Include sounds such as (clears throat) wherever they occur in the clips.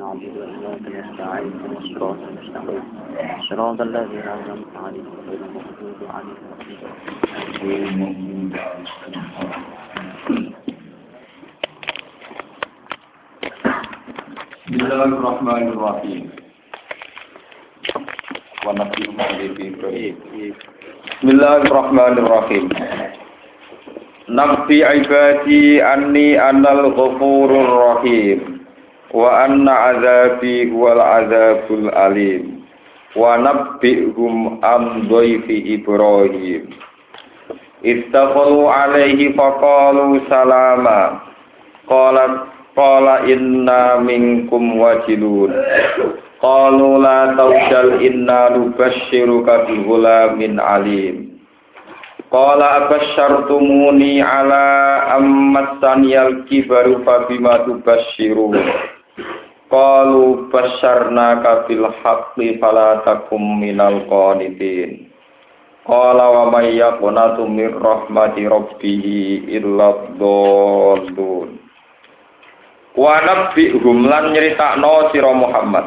نعبد وإياك نستعين اهدنا الصراط المستقيم صراط الذين أنعمت عليهم غير المغضوب عليهم ولا الضالين Bismillahirrahmanirrahim. Wa nabiyyu Ibrahim. Bismillahirrahmanirrahim. Nabi ibadi anni anal ghafurur rahim wa anna azabi wal azabul alim wa nabbihum am dhaifi Ibrahim. Istaghfaru alaihi faqalu salama. Qalat Qala inna minkum wajilun. Qalu la tawjal inna nubashiruka bi ghulamin alim. Qala abasyartumuni ala ammasaniyal kibaru fabima tubashirun. Qalu basyarnaka bil haqqi fala takum minal qanitin. Qala wa may yaqnatu min rahmati rabbih illa dhallun. Wa nabbihum lan nyeritakno sira Muhammad.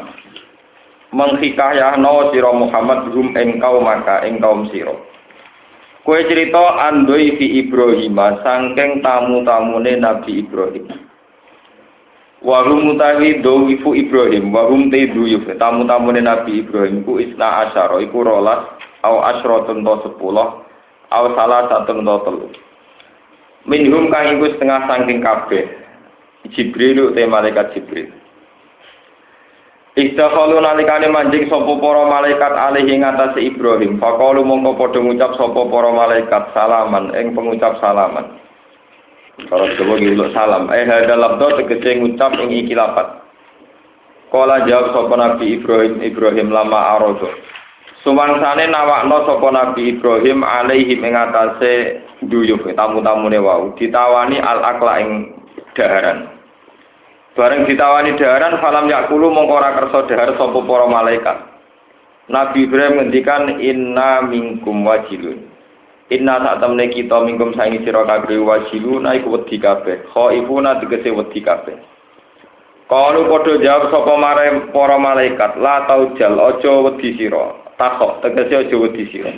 Menghikayahno sira Muhammad hum ing kaum maka ing kaum sira. Kowe cerita andoi fi Ibrahim sangking tamu-tamune Nabi Ibrahim. Wa hum mutawi dowifu Ibrahim wa hum taydu tamu-tamune Nabi Ibrahim ku isna asyara iku rolas au asratun to sepuluh au salah satu to telu. Minhum kang iku setengah sangking kabeh Jibril te malaikat Jibril. Istakhalu nalikane manjing sapa para malaikat alih ing atase Ibrahim. Faqalu mongko padha ngucap sapa para malaikat salaman ing pengucap salaman. Kalau coba nguluk salam. Eh hadal labdo tegese ngucap ing iki lapat. Kala jawab sapa Nabi Ibrahim Ibrahim lama arodo. Sumangsane nawakno sapa Nabi Ibrahim alaihim ing atase duyuh tamu-tamune wau ditawani al akla ing daharan. Bareng ditawani daharan falam yakulu mongko ora kersa dahar sapa para malaikat. Nabi Ibrahim ngendikan inna minkum wajilun. Inna sak temne kita minkum saingi sira kabeh wajilun iku wedi kabeh. Khaifuna tegese wedi kabeh. Kalu padha jawab sapa mare para malaikat, la taujal aja wedi sira. Takok tegese aja wedi sira.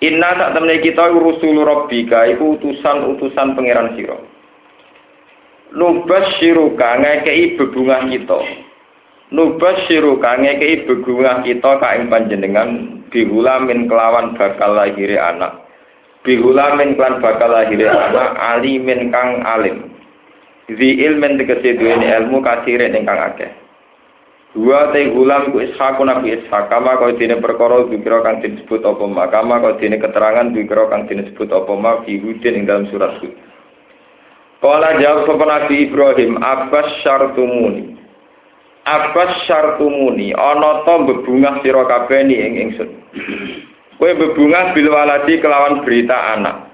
Inna sak temne kita rusul rabbika iku utusan-utusan pangeran sira. nubas syiruka ngekei bebungah kita nubas syiruka ngekei bebungah kita kain panjenengan bihulamin kelawan bakal lahiri anak. Bihulamin kelawan bakal lahiri anak alimin kang alim. Zi ilmin tegesi duweni ilmu kasire ingkang akeh. Dua te gulam ku ishaku nabi ishak kama kau dine perkara dikira kang disebut apa ma kama kau dine keterangan dikira kang disebut apa ma fi hudin ing dalam surat hud. Kala jawab sapa Nabi Ibrahim, "Abbas syartumuni." Abbas syartumuni, ana to bebungah sira kabeh ni ing ingsun. Kowe bebungah bil waladi kelawan berita anak.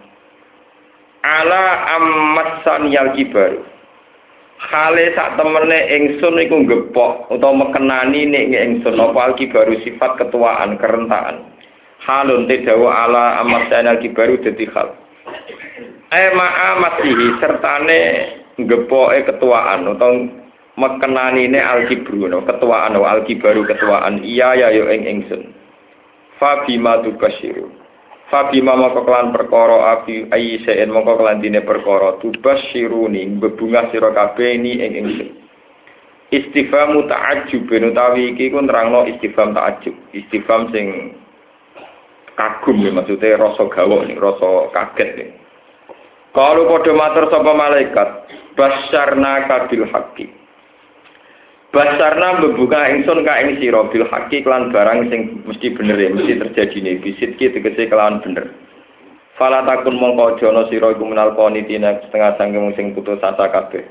Ala ammasan yal kibar. Hale sak temene ingsun iku gepok utawa mekenani nek ingsun apa alkibaru sifat ketuaan kerentaan. Halun te dawa ala ammasan al kibaru dadi hal. eh ma'amatihi sertane gepoke ketuaan utawa mekenanine alkibru no ketuaan no alkibaru ketuaan. Iya ya yo ing ingsun fabima tubasyiru fabima moko kelan perkara api ayisen moko kelan dine perkara. Tubasyiruni bebungah sira kabeh ni ing ingsun istifham ta'ajjub utawi iki ku nerangno istifham ta'ajjub. Istifham sing kagum ya maksudnya rasa gawok nih rasa kaget nih kalau padha matur sapa malaikat, basyarna kabil haqqi. Basarna membuka ingsun ka ing sira bil haqqi kelan barang sing mesti bener ya, mesti terjadi nih bisit ki tegese kelawan bener. Fala takun mongko aja ana sira iku minal qanitina setengah sangking sing putus asa kabeh.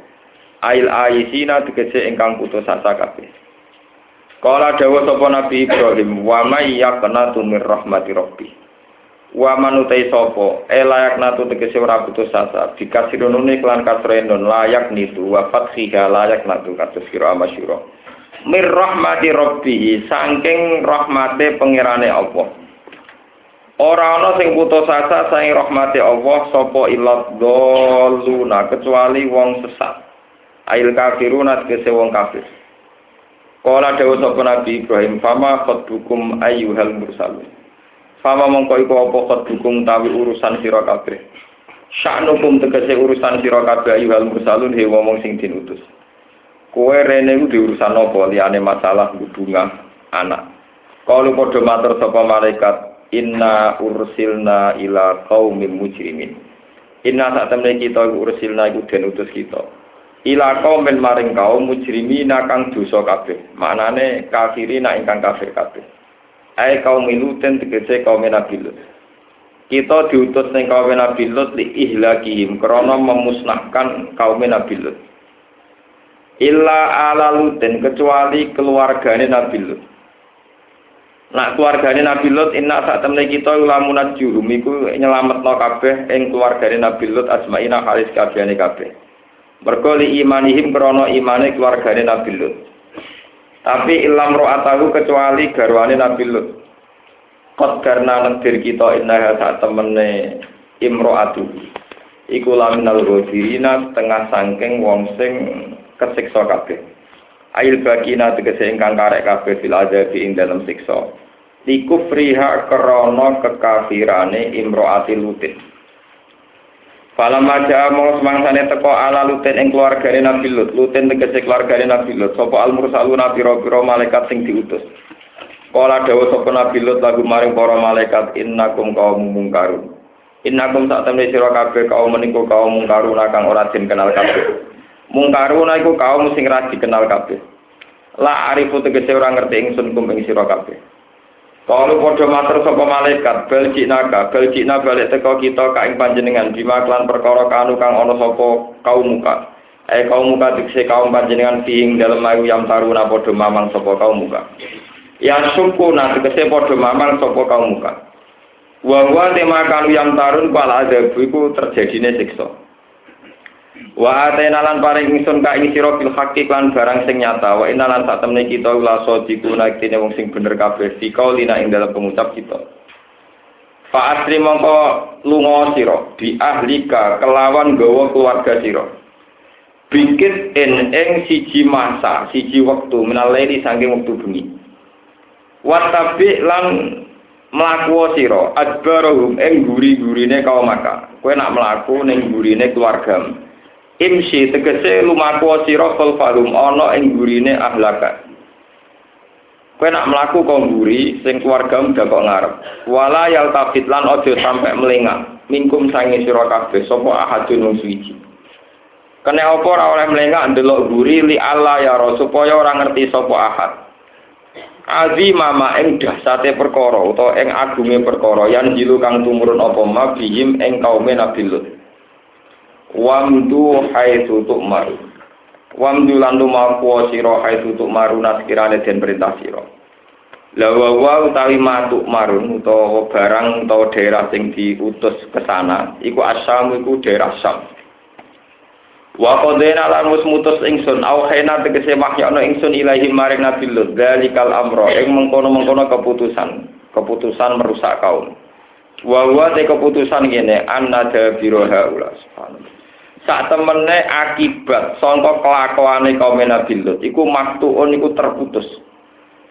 Ail aisina tegese ingkang putus asa kabeh. Kala dawuh sapa Nabi Ibrahim, wa may yaqnatu mir rahmati rabbih. Wa manutai sopo e layak natu tegese ora putus asa. Dikasirunune klan kasrenon layak nitu wa fathiha layak natu katus sira amasyura. Mir rahmati rabbi saking rahmate pangerane Allah. Ora ana sing putus asa saking rahmate Allah sapa ilat doluna kecuali wong sesat. Ail kafiruna tegese wong kafir. Kala dawuh sapa Nabi Ibrahim, "Fama khatbukum ayyuhal mursalun." Fama mongko iku apa khatbukum tawi urusan sira kabeh. Sya'nukum tegese urusan sira kabeh ayyuhal mursalun he wong sing dinutus. Kowe rene iku diurusan apa liyane masalah hubungan anak. Kalau padha matur sapa malaikat, "Inna ursilna ila qaumin mujrimin." Inna sak temne kita ursilna iku den utus kita. ila kaumen maring kaum mujrimi nakang dosa kabeh maknane kafiri nak ingkang kafir kabeh ae kaum minuten tegese kaum nabi lut kita diutus ning kaum nabi lut li ihlakihim krana memusnahkan kaum nabi lut illa ala lutin kecuali keluargane nabi lut Nak keluargane Nabi Lut inna sak temne kita lamunat jurum iku nyelametno kabeh ing keluargane Nabi Lut asmaina halis kabehane kabeh. Mergo li imanihim krana imane keluargane Nabi Lut. Tapi ilam ro'atahu kecuali garwane Nabi Lut. Kot karena negdir kita inna saat temene imro'atu. Iku laminal ghafirina tengah sangking wong sing kesiksa kabeh. Ail bagina tegese ingkang karek kabeh fil azabi ing dalam siksa. Likufriha krana kekafirane imro'ati lutin. Falam aja mau semangsane teko ala lutin ing keluargane Nabi Lut. Lutin tegese keluargane Nabi Lut. Sapa al mursaluna pira-pira malaikat sing diutus. Kala dawa sapa Nabi Lut lagu maring para malaikat innakum kaum mungkarun. Innakum sak temne sira kabeh kaum menika kaum mungkarun kang ora den kenal kabeh. Mungkarun iku kaum sing ra dikenal kabeh. La arifu tegese ora ngerti ingsun kum ing sira kabeh. Kalau podo mater sapa malaikat, bel naga, bel balik teko kita kaing panjenengan bima klan perkara kanu kang ana sapa kaum muka. Eh kaum muka dikse kaum panjenengan fiing dalam ayu yang taruna podo mamang sapa kaum muka. Ya suku na tegese podo mamang sapa kaum muka. Wa wa tema kanu yang tarun pala ada iku terjadine siksa. Wa atena lan paring ingsun ka ing sira bil haqqi lan barang sing nyata wa inna lan sak temne kita la sadiquna kene wong sing bener kabeh fi qaulina ing dalam pengucap kita. Fa asri mongko lunga sira bi ahlika kelawan gawa keluarga sira. Bingkit en ing siji masa, siji wektu menaleni saking wektu bengi. Watabi lan mlaku sira adbarahum ing guri-gurine kaum maka. Kowe nak mlaku ning gurine keluargamu. Imsi tegese lumaku sira falfalum ana ing gurine ahlaka. Kowe nak mlaku kok mburi sing keluarga udah kok ngarep. Wala yal tafit lan aja sampe melengak. Mingkum sange sira kabeh sapa ahadun wong suci. Kene apa ora oleh melengak ndelok mburi li Allah ya supaya ora ngerti sapa ahad. Azimama ing dahsate perkara utawa ing agunge perkara yang jilu kang tumurun apa ma bihim ing kaume Nabi Lut. Wamdu haitsu tu'maru wamdu lan lumaku sira haitsu tu'maru naskirane den perintah sira lawa wa utawi matuk marun utawa barang utawa daerah sing diutus ke sana iku asam iku daerah sam wa qadena lan wis mutus ingsun au khena tegese wahyana ingsun ilahi maring nabi lut dalikal amro ing mengkono-mengkono keputusan keputusan merusak kaum. Wa wa te keputusan ngene anna dabiro haula subhanallah sak temene akibat sangka kelakuane kaum Nabi Lut iku maktuun iku terputus.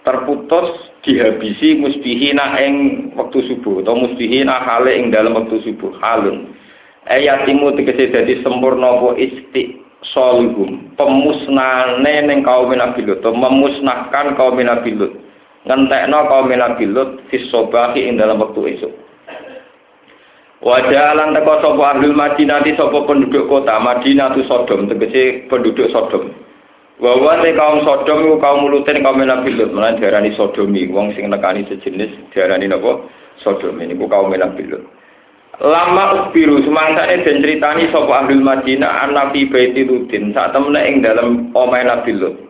Terputus dihabisi musbihina ing wektu subuh atau musbihina hale ing dalam wektu subuh halun. Ayatimu tegese dadi sempurna apa isti solihum pemusnahane ning kaum Nabi Lut memusnahkan kaum Nabi Lut. Ngentekno kaum Nabi Lut fi ing dalam waktu esok Wajah alam teko sopo ahli Madinah di sopo penduduk kota Madinah tu Sodom tegese penduduk Sodom. Wawa te kaum Sodom iku kaum mulutin kaum Nabi Lut menan diarani Sodomi wong sing nekani sejenis diarani napa Sodom ini kaum Nabi Lut. Lama ukbiru semangsane den critani sapa ahli Madinah an Nabi Baiti Lutin saat temene ing dalam omahe Nabi Lut.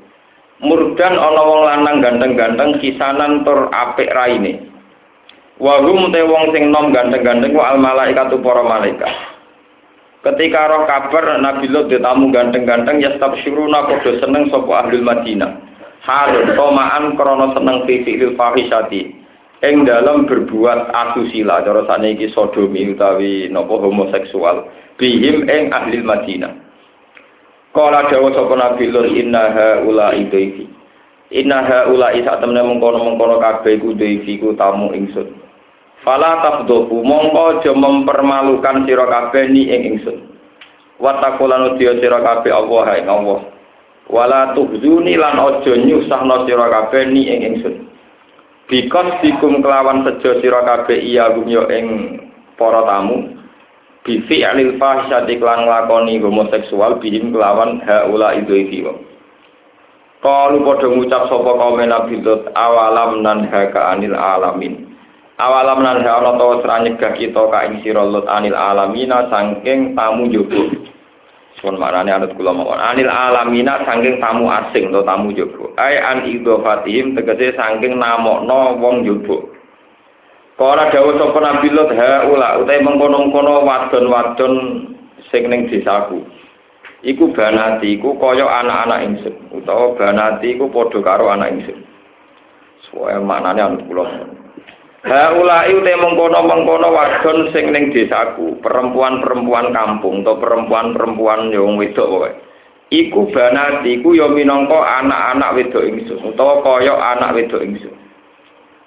Murdan ana wong lanang ganteng-ganteng kisanan tur apik raine. Wahum te wong sing nom ganteng-ganteng wa al malaikat para malaikat. Ketika roh kabar Nabi Lut ditamu ganteng-ganteng ya stabsyuruna padha seneng sapa ahli Madinah. Halun tomaan krana seneng fi fi'il fahisati. Ing dalam berbuat asusila cara saniki sodomi utawi napa homoseksual bihim ing ahli Madinah. Kala dawa sapa Nabi Lut inna haula idaifi. Inna haula isa temne mengkono-mengkono kabeh iku dhaifiku tamu ingsun. Fala tafdhu mongko aja mempermalukan sira kabeh ni ing ingsun. Wa taqulan udiya sira kabeh Allah ing Allah. Wala tuhzuni lan aja nyusahno sira kabeh ni ing ingsun. Bikos dikum kelawan sejo sira kabeh iya gumyo ing para tamu. Bifi alil fahsyati klan nglakoni homoseksual bihim kelawan haula idhoifi Kalu padha ngucap sapa kaum Nabi Lut awalam nan haka anil alamin. Awalam nan ora nyegah kita ka ing sira Lut anil alamina saking tamu jogo. Sun marane anut kula mawon. Anil alamina saking tamu asing to tamu jogo. Ai an idhofatihim tegese saking namokno wong jogo. Kala dawuh sapa Nabi Lut ha ula utahe mengkono-kono wadon-wadon sing ning desaku. iku banati iku kaya anak-anak ingsun utawa banati iku padha karo anak ingsun suwe maknane anu kula Haulai ute mengkono-mengkono wadon sing ning desaku, perempuan-perempuan kampung atau perempuan-perempuan yang wedok pokoke. Iku banati iku ya minangka anak-anak wedok ingsun utawa kaya anak wedok ingsun.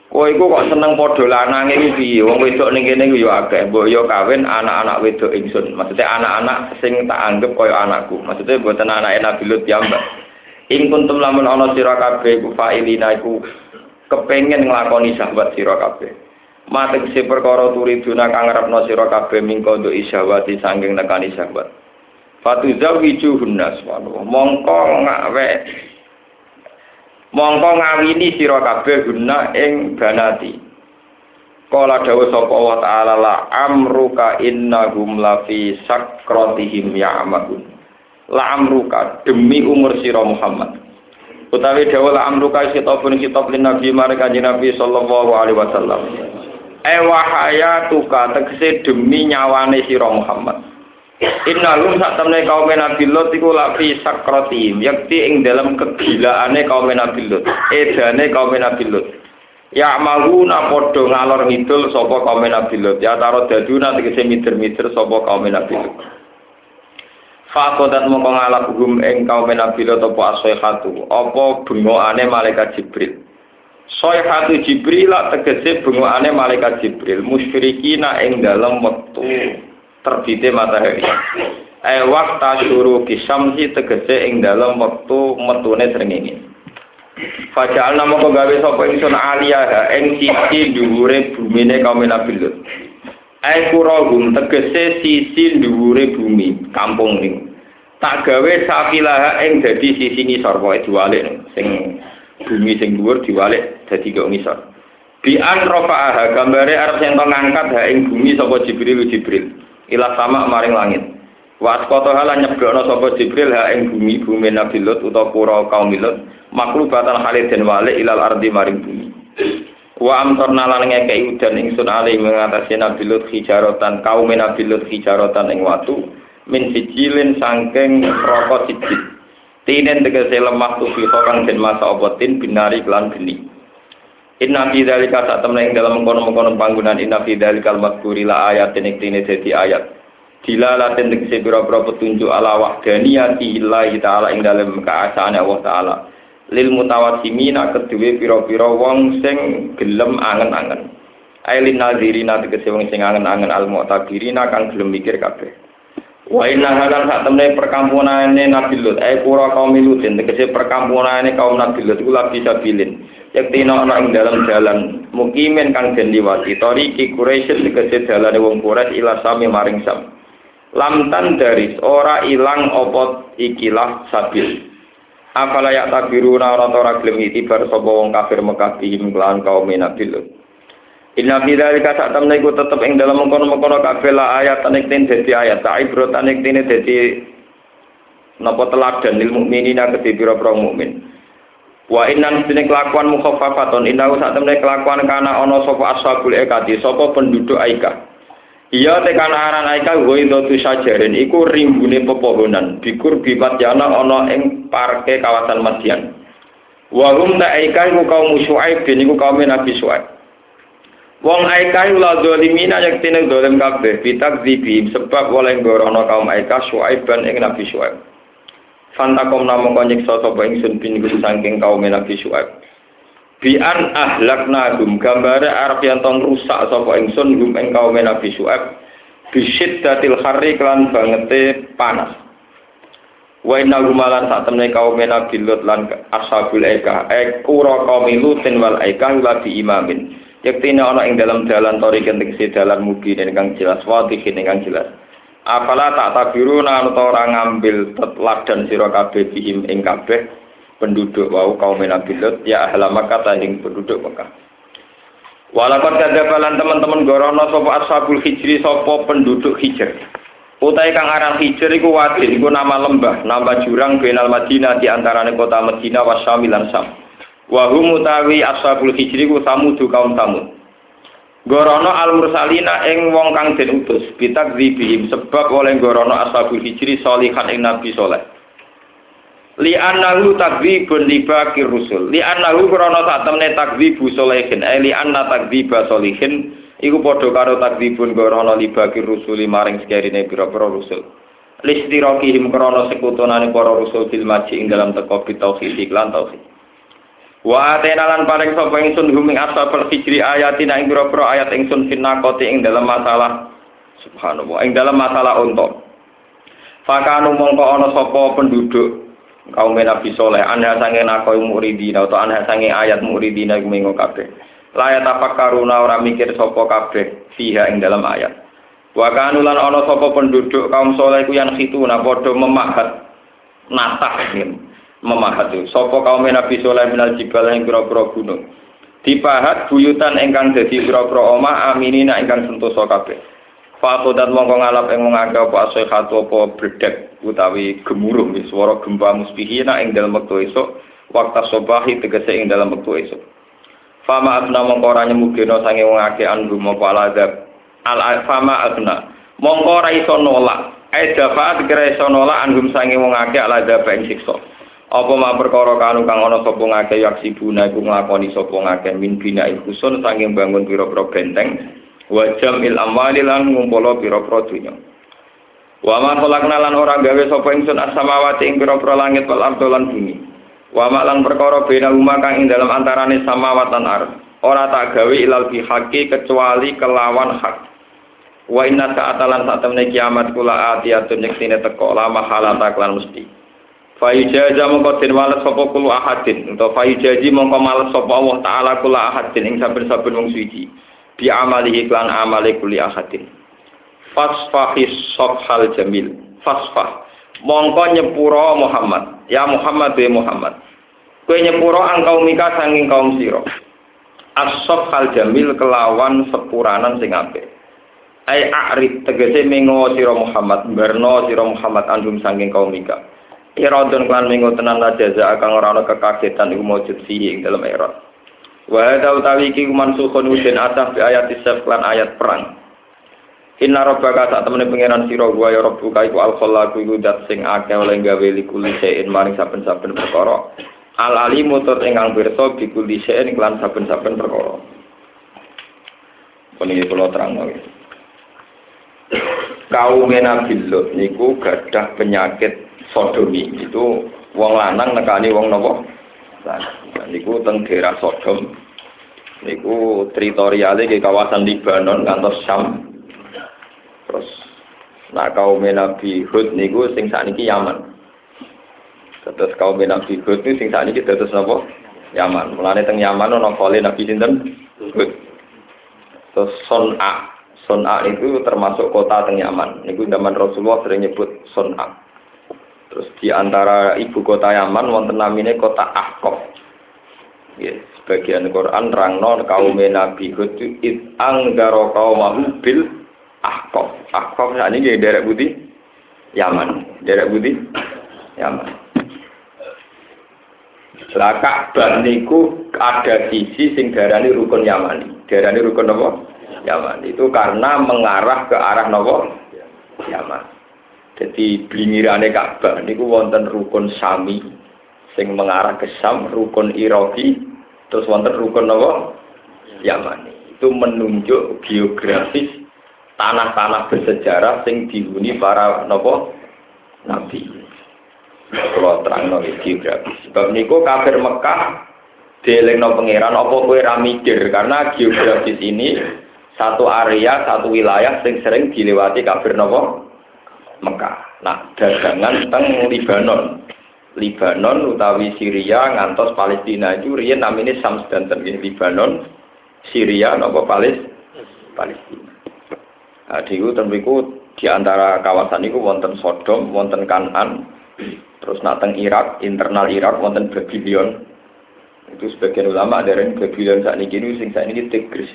Kowe iku kok seneng padha lanange iki? Wong wedok ning kene ya akeh, mbok yo kawin anak-anak wedok ingsun. Maksudnya anak-anak sing tak anggap kaya anakku. Maksudnya boten anake Nabi Lut ya, Mbak. Ing kuntum lamun ana sira kabeh iku fa'ilina iku kepengin nglakoni sahabat sira kabeh. Mate si perkara turiduna kang ngarepno sira kabeh mingko nduk isyawati sanging nekani sahabat. Fatu zawiju hunnas mongko ngawe mongko ngawini sira kabeh guna ing banati Kala dawa sapa wa ta'ala la amruka innahum la fi sakratihim ya'mahun. La amruka demi umur sira Muhammad. Utawi dawa la amruka sitopun sitop lin Nabi mare kanjeng Nabi sallallahu alaihi wasallam. E wahayatuka tegese demi nyawane sira Muhammad. Inna lum sak temne kaum Nabi Lot iku lafi sakrati yakti ing dalam kegilaane kaum Nabi Lot edane kaum Nabi Lot ya mahuna padha ngalor ngidul sapa kaum Nabi Lot ya taro daduna tegese mider-mider sapa kaum Nabi Lot Fakodat mongko ngalap hum ing kaum Nabi Lot apa asihatu apa bengokane malaikat Jibril Soihatu Jibril tegese bengokane malaikat Jibril musyrikina ing dalam wektu terbitnya matahari. Eh waktu suruh kisamsi tegese ing dalam waktu metune srengenge. Fajal nama kau gawe sapa ingsun aliyah ing sisi dhuwure bumine kaum Nabi Lut. Kurahum tegese sisi dhuwure bumi kampung ning. Tak gawe safilah ing dadi sisi ngisor pokoke diwalik sing bumi sing dhuwur diwalik dadi kok ngisor. Bi an rafa'aha gambare arep sing ngangkat ha ing bumi sapa Jibril Jibril. ila sama maring langit. Wa asqata hala nyebrono sapa Jibril ha ing bumi bumi Nabi Lut utawa pura kaum Lut maklubatan halid den wale ilal ardi maring bumi. Wa amtarna lan ngekeki udan ingsun ali mengatasi Nabi Lut hijaratan kaum Nabi Lut hijaratan ing watu min sijilin sangking rokok sijil. Tinen tegese lemah tufi kang den masa obotin binari kelan geni. Inna fi dzalika sak temne ing dalam mengkono-mengkono panggunaan inna fi dzalikal mazkuri ayat ing tine dadi ayat. Dilalatin tegese pira-pira petunjuk ala wahdaniyati Allah taala ing dalem keasaane Allah taala. Lil mutawassimina kedue pira-pira wong sing gelem angen-angen. Ailin nazirina tegese wong sing angen-angen al mu'tabirina kang gelem mikir kabeh. Wa inna halan sak temne perkampunane Nabi Lut, ai pura kaum Lut, tegese perkampunane kaum Nabi Lut iku labi sabilin. Yaktina ana ing dalam jalan mukimin kang den liwati tariki Quraisy tegese dalane wong Quraisy ila sami maring sam. Lam tandaris ora ilang apa ikilah sabil. Afala ya tabiruna ora ora gelem itibar sapa wong kafir Mekah bihim lan kaum Nabi Lut. Inna fi dzalika sak temne iku tetep ing dalam mengkono-mengkono kabeh la ayat nek ten dadi ayat ta ibrotan nek tene dadi napa teladan lil mukminina kedhe pira-pira mukmin. Wa innan sine kelakuan mukhaffafatun innahu sak temne kelakuan kana ana sapa ashabul ekati sapa penduduk Aika. Iya te kana aran Aika wa tu sajarin iku rimbune pepohonan bikur bibat yana ana ing parke kawasan Madian. Wa hum ta Aika iku kaum Syuaib bin iku kaum Nabi Syuaib. Wong Aika iku la zalimina yak tine zalim kabeh bitak sebab oleh gorono kaum Aika Syuaib ban ing Nabi Syuaib. Fantakom namung nyiksa sapa ingsun bin saking kaum Nabi Syuaib. Bian ahlakna gum gambare arep yen tong rusak sapa ingsun gum ing kaum Nabi Syuaib. Bisyiddatil harri kelan bangete panas. Wa inna gumalan sak temne kaum Nabi Lut lan ashabul eka ekura kaum Lutin wal eka labi imamin. Yektine ana ing dalam dalan tori kentekse dalan mugi ingkang jelas wadihin ingkang jelas. Apala tak tabiruna utawa ora ngambil tetladan sira kabeh bihim ing kabeh penduduk wau kaum Nabi Lut ya ahla Makkah ing penduduk Makkah. Walaupun kadabalan teman-teman gorono sapa ashabul hijri sapa penduduk hijr. Utai kang aran hijr iku wadin iku nama lembah, nama jurang benal Madinah di antarane kota Madinah wa Syam lan Syam. Wa hum utawi ashabul hijri ku samud kaum samud. Gorono al mursalina ing wong kang den utus bitak sebab oleh gorono ashabul hijri solihan ing nabi soleh. Li annahu takdzibun li baqi rusul. Li annahu gorono sak temne takdzibu solehin. Eh li anna takdziba solihin iku padha karo takdzibun gorono li baqi rusuli maring sekarine pira-pira rusul. Listirokihim krono sekutunane para rusul fil maji ing dalam teko bitauhid iklan tauhid. Wa atena lan paring sapa ingsun huming ashabul hijri ayatina ing pira-pira ayat ingsun finakoti ing dalam masalah subhanallah ing dalam masalah unta. Fakanu mongko ana sapa penduduk kaum Nabi Soleh anda sange nakoi muridina atau anda sange ayat muridina iku mengo kabeh. Layat karuna ora mikir sapa kabeh fiha ing dalam ayat. Wa kanu lan ana sapa penduduk kaum soleh ku yang khituna padha memahat natah nih memahat Sopo kaum Nabi Soleh minal jibal yang pira-pira gunung. Dipahat buyutan ingkang dadi pira-pira omah aminina ingkang sentosa kabeh. Dan mongko ngalap ing ngake apa asihatu apa bredek utawi gemuruh wis swara gempa musbihina ing dalem wektu waktu sobahi tegese ing dalem wektu esuk. Fama asna mongko ora nyemugeno sange wong akeh aladab. Al fama asna mongko ora nolak. Ai dafa kira iso nolak anhum sange wong akeh aladab ing siksa. Apa ma perkara kanu kang ana sapa ngake yaksibuna iku nglakoni sapa ngake min bina ikhusun sanging bangun pira-pira benteng wa jamil amwali lan ngumpul pira-pira dunya. Wa ma khalaqna lan ora gawe sapa ingsun as-samawati ing pira-pira langit wal ardh lan bumi. Wa ma lan perkara bena huma kang ing dalam antarane samawat lan ardh. Ora tak gawe ilal bihaqi kecuali kelawan hak. Wa inna sa'atalan saat temne kiamat kula atiyatun yektine teko lama halata klan mesti. Fayujaza mongko den wales sapa kulo ahadin utawa fayujaji mongko males sapa Allah taala kula ahadin ing saben-saben wong suci bi amali iklan amali kuli ahadin. Fasfahis sofhal jamil. Fasfah. Mongko nyepuro Muhammad. Ya Muhammad ya Muhammad. Kowe nyepuro angkau mika sanging kaum sira. As-sof hal jamil kelawan sepuranan sing apik. Ai a'rid tegese mengo sira Muhammad berno sira Muhammad andum sanging kaum mika Iradun klan minggu tenan la jaza akan ora ana kekagetan iku ing dalam irad. Wa hadza utawi iki mansukhun usin ataf bi ayat isaf klan ayat perang. Inna rabbaka sak temene pangeran sira wa ya rabbuka iku al khallaqu iku dat sing akeh oleh gawe likuli sein maring saben-saben perkara. Al alimu tur ingkang pirsa bi kulli sein klan saben-saben perkara. Puniki kula terangno. Kaum Nabi Lut niku gadah penyakit sodomi itu wong lanang nekani wong nopo niku teng daerah Sodom. Niku teritorialnya ke kawasan Libanon kantor Syam. Terus nah kaum Nabi Hud niku sing sakniki Yaman. Terus kaum Nabi Hud niku sing sakniki terus nopo Yaman. Mulane teng Yaman ono kali Nabi sinten? Hud. Terus Son'a Son'a itu termasuk kota teng Yaman. Niku zaman Rasulullah sering nyebut Son'a Terus di antara ibu kota Yaman wonten namine kota Ahqaf. Ya, sebagian Quran rangno kaum Nabi Hud it anggaro kaum bil Ahqaf. Ahqaf ini nggih derek budi Yaman. Derek budi Yaman. Lah Ka'bah niku ada sisi sing darani rukun Yaman. Darani rukun apa? Yaman. Itu karena mengarah ke arah nopo? Yaman. Jadi blingirane Ka'bah niku wonten rukun Sami sing mengarah ke Sam, rukun Iraki, terus wonten rukun apa? Yamani. Itu menunjuk geografis tanah-tanah bersejarah sing dihuni para nopo nabi. Kalau terang no geografis. Sebab niku kafir Mekah no pangeran apa kowe ra mikir karena geografis ini satu area, satu wilayah sing sering dilewati kafir nopo Mekah. Nah, dagangan teng Libanon. Libanon utawi Syria ngantos Palestina itu riyen namanya Samsdanten Libanon, Syria nopo Palis Palestina. Nah, diku tembiku di antara kawasan itu wonten Sodom, wonten Kanan, terus nateng Irak, internal Irak wonten Babylon. Itu sebagian ulama yang Babylon saat ini sing saat ini Tigris.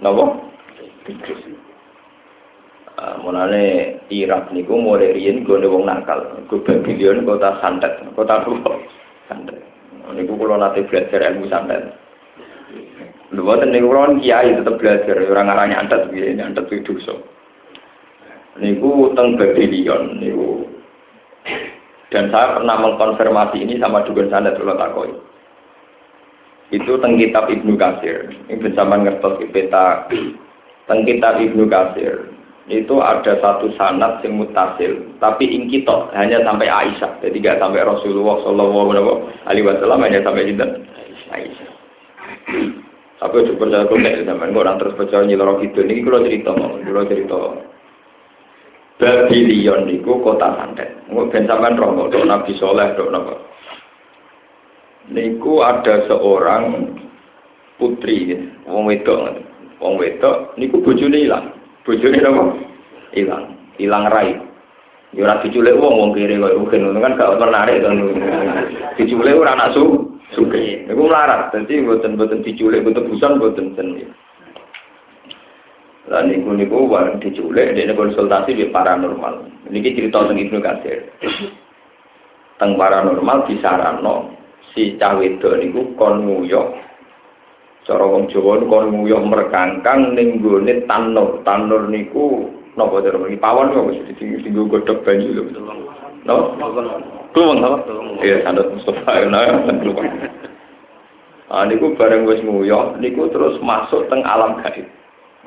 Napa? Tigris. Uh, mulane Irak niku mulai riyen gone wong nakal. Go Babylon kota santet, kota apa? Santet. Niku kula nate belajar ilmu santet. Lho boten niku kula kiai tetep belajar ora ngarani antet piye, antet itu dosa. Niku teng Babylon niku. Dan saya pernah mengkonfirmasi ini sama dukun santet kula takoi itu teng kitab Ibnu Kasir. Ini bersama ngertos peta teng kitab Ibnu Kasir itu ada satu sanat yang mutasil, tapi ingkitok hanya sampai Aisyah, jadi tidak sampai Rasulullah Shallallahu Alaihi Wasallam hanya sampai itu Aisyah. Tapi coba percaya kok nek sampean kok orang terus percaya nyiloro itu ini kalau cerita mau, kalau cerita. Babylon niku kota santet. Nggak ben sampean roh dok Nabi Soleh dok napa? Niku ada seorang putri wong wedok. Wong wedok niku bojone ilang bojone napa ilang ilang rai. Ya ora diculik wong wong kiri kok mungkin kan gak menarik kan? Diculik ora anak su suke niku melarat. Dadi mboten-mboten diculik mboten busan mboten seni Lah niku niku warang diculik, dia konsultasi di paranormal. Niki cerita tentang Ibnu Katsir. Teng paranormal disarano si cah wedok niku kon nguyok cara wong Jawa kon nguyok merkangkang ning gone tanur. Tanur niku napa cara iki pawon kok wis ditinggo godhog banyu lho. No kluweng apa iya sandat Mustafa. Nah kluweng ah niku bareng wis nguyok niku terus masuk teng alam gaib.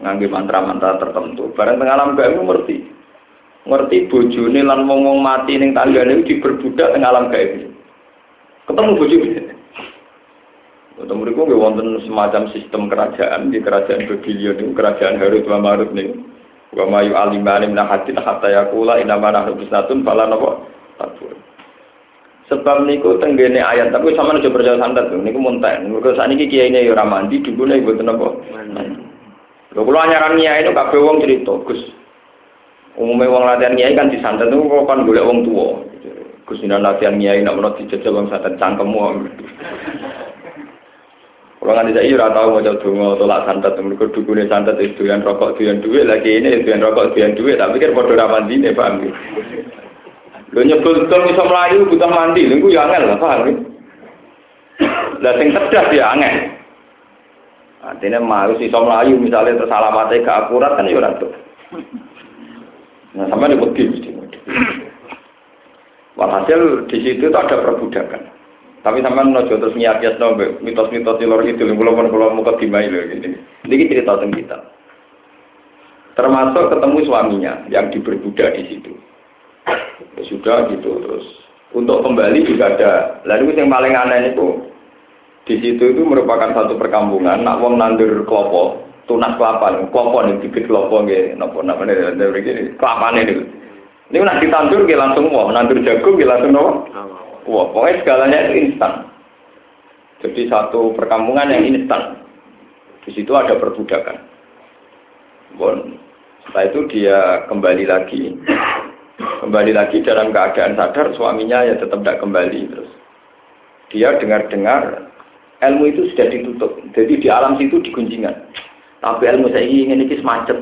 Ngangge mantra-mantra tertentu. Bareng teng alam gaib ngerti. Ngerti bojone lan wong-wong mati ning tanggane diberbudak teng alam gaib. Ketemu bojo Ketemu itu nggak wonten semacam sistem kerajaan di kerajaan Babylon itu kerajaan Harut wa Marut nih. Wa mayu alimani min hadin hatta yaqula inna ma nahnu bisnatun fala napa tabur. Sebab niku tenggene ayat tapi sama aja percaya santet niku muntah. Mergo sakniki kiyaine ya ora mandi dukune mboten napa. Lho kula nyaran kiai itu kabeh wong cerita, Gus. Umumnya wong latihan kiai kan disantet itu kok kan golek wong tua. Gus latihan nyai nak menurut dijajal bang santet cangkemmu. Kalau nggak saya ira tahu mau dungo tolak santet, mereka dukune santet itu yang rokok itu yang duit lagi ini itu yang rokok itu yang duit, tapi kan bodoh ramandi nih paham gitu. Lo nyebut tuh bisa melayu butuh mandi, lu ya angel lah paham gitu. Lah sing cerdas ya angel. Artinya mau si melayu misalnya tersalamatnya ke akurat kan ya orang tuh. Nah sama nih begini. Walhasil di situ itu ada perbudakan. Tapi sama nojo terus niat-niat mitos-mitos di luar itu, belum belum mau kedimai loh gini. Ini cerita tentang kita. Termasuk ketemu suaminya yang diperbudak di situ. Ya sudah gitu terus. Untuk kembali juga ada. Lalu yang paling aneh itu di situ itu merupakan satu perkampungan. Nak wong nandur kelopo, tunas kelapa, kelopo nih bibit kelopo gitu. Nopo nopo nih kelapa nih. Ini nak ditandur kita langsung wah, nandur jagung kita langsung wah. Wah, pokoknya segalanya itu instan. Jadi satu perkampungan yang instan. Di situ ada perbudakan. Bon, setelah itu dia kembali lagi. Kembali lagi dalam keadaan sadar, suaminya ya tetap tidak kembali terus. Dia dengar-dengar ilmu itu sudah ditutup. Jadi di alam situ digunjingan. Tapi ilmu saya ingin ini semacet.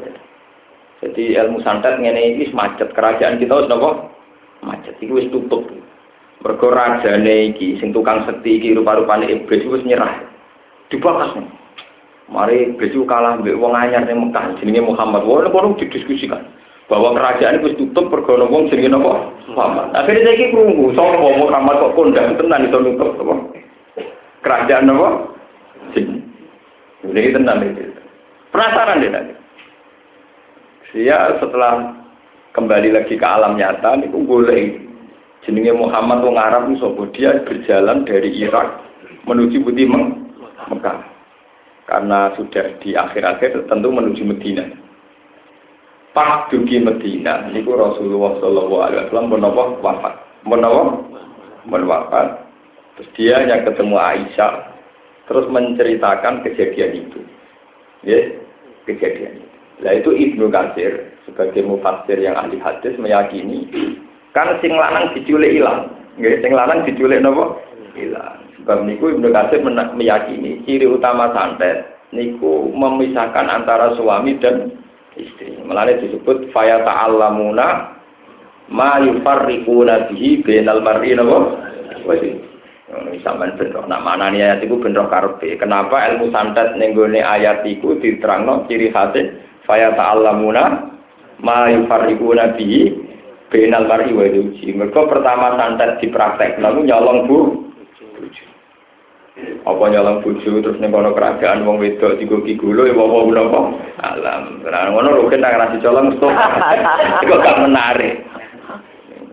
Jadi ilmu santet iki macet kerajaan kita napa? Macet wis tutup. Mergo rajane iki sing tukang sekti iki rupa-rupane iblis wis nyerah. Dibakas nih. Mari iblis kalah mbek wong anyar ning Mekah jenenge Muhammad. Wong kono didiskusikan bahwa kerajaan itu tutup pergono wong jenenge napa? Muhammad. Akhirnya saiki krungu sapa Muhammad kok kondang tenan iso nutup apa? Kerajaan napa? Sing. Ini tenan iki. Penasaran deh nanti. Dia setelah kembali lagi ke alam nyata, itu boleh jenenge Muhammad wong Arab sapa? Dia berjalan dari Irak menuju Budi Mekah. Karena sudah di akhir-akhir tentu menuju Medina. Pas dugi Medina, niku Rasulullah Shallallahu Alaihi Wasallam menapa wafat, menapa menwafat. Terus dia yang ketemu Aisyah, terus menceritakan kejadian itu, ya kejadian. Nah itu Ibnu Katsir sebagai mufassir yang ahli hadis meyakini kan sing lanang diculik ilang, nggih sing lanang diculik napa? Ilang. Sebab niku Ibnu Katsir meyakini ciri utama santet niku memisahkan antara suami dan istri. Melalui disebut faya ta'allamuna ma yufarriquna bihi bainal mar'i napa? Wa sampean bener. Nak manani ayat iku bener karepe. Kenapa ilmu santet ning gone ayat iku diterangno ciri khas faya ta'allamuna ma yufarriquna bihi bainal mar'i wa zawji. Mergo pertama santet dipraktek, lalu nyolong bu. Apa nyolong bojo terus ning kono kerajaan wong wedok digoki gulo ya apa menapa alam. Nah ngono lho kena ngrasi colong stop iku (laughs) gak menarik?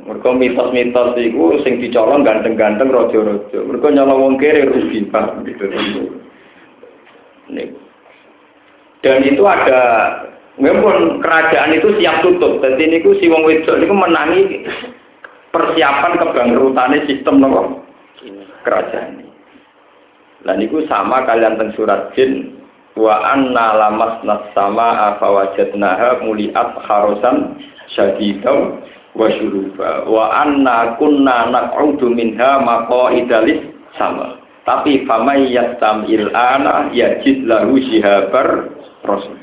Mergo mitos-mitos iku sing dicolong ganteng-ganteng raja-raja. Mergo nyolong wong kere rugi pak. Gitu. Dan itu ada memang kerajaan itu siap tutup. Jadi ini si wong wedok ini menangi persiapan kebangkrutannya sistem nopo kerajaan Lah niku sama kalian teng surat jin wa anna lamasna sama afa wajadnaha muliat harosan syadidaw wa syuruba. Wa anna kunna naq'udu minha maqaidalis sama. Tapi famay yastamil ana yajid lahu shihabar rasul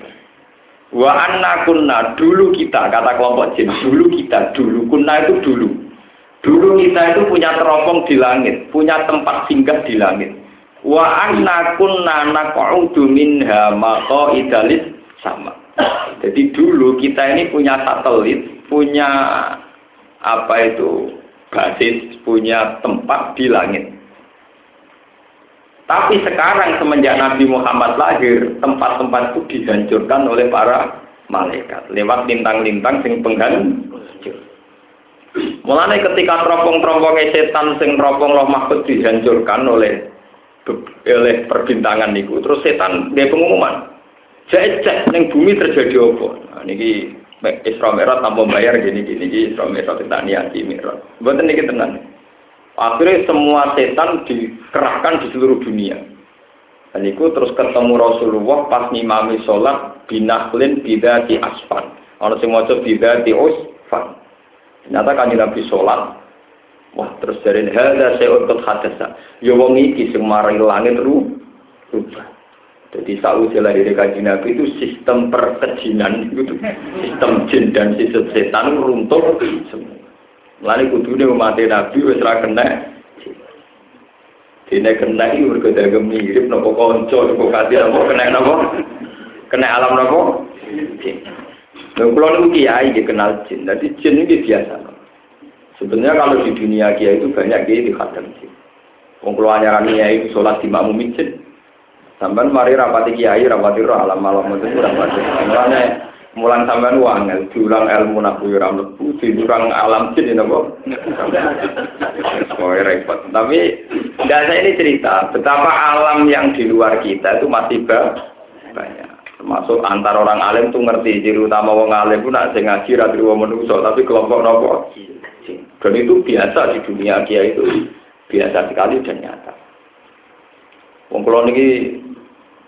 wa anna kunna dulu kita kata kelompok jin dulu kita dulu kunna itu dulu dulu kita itu punya teropong di langit punya tempat singgah di langit wa anna kunna naq'udu minha maqaidalis sama. Jadi dulu kita ini punya satelit, punya apa itu basis, punya tempat di langit. Tapi sekarang semenjak Nabi Muhammad lahir, tempat-tempat itu dihancurkan oleh para malaikat. Lewat lintang-lintang sing penghancur. Mulane ketika teropong-teropongnya setan sing teropong roh mahfud dihancurkan oleh oleh perbintangan niku terus setan dia pengumuman. Cek cek neng bumi terjadi apa? Nah, niki Isra Mi'raj tanpa bayar gini gini Isra Mi'raj kita niati Mi'raj. Buat niki akhirnya semua setan dikerahkan di seluruh dunia dan itu terus ketemu Rasulullah pas ngimami sholat binahlin bidati asfan orang semua coba bidati usfan ternyata kan Nabi sholat Wah, terus dari sayun qad hadasa. Ya wong iki sing marai langit ru rubah. Jadi sausé dari kanjeng Nabi itu sistem perkejinan itu sistem jin dan sistem setan runtuh semua. Mulane kudune umat Nabi wis ra kena Dene kena iki mergo dagem mirip napa kanca napa kadhe napa kena napa? Kena alam napa? Jin. Lha kula kiai kenal jin. Dadi jin iki biasa. Sebenarnya kalau di dunia kia itu banyak kiai di khadam jin. Wong kula kiai itu sholat di makmum jin. Sampai mari rapati kiai, rapati roh alam malam itu rapati. Mulanya mulang sampean wangel, diulang ilmu nak kuwi ora mlebu, diulang alam jin kok. Oh, repot. Tapi tidak saya ini cerita betapa alam yang di luar kita itu masih banyak. Termasuk antar orang alim tuh ngerti ciri utama wong alim itu nak ngaji ra wong tapi kelompok nopo dan itu biasa di dunia kia itu biasa sekali dan nyata. Wong kula niki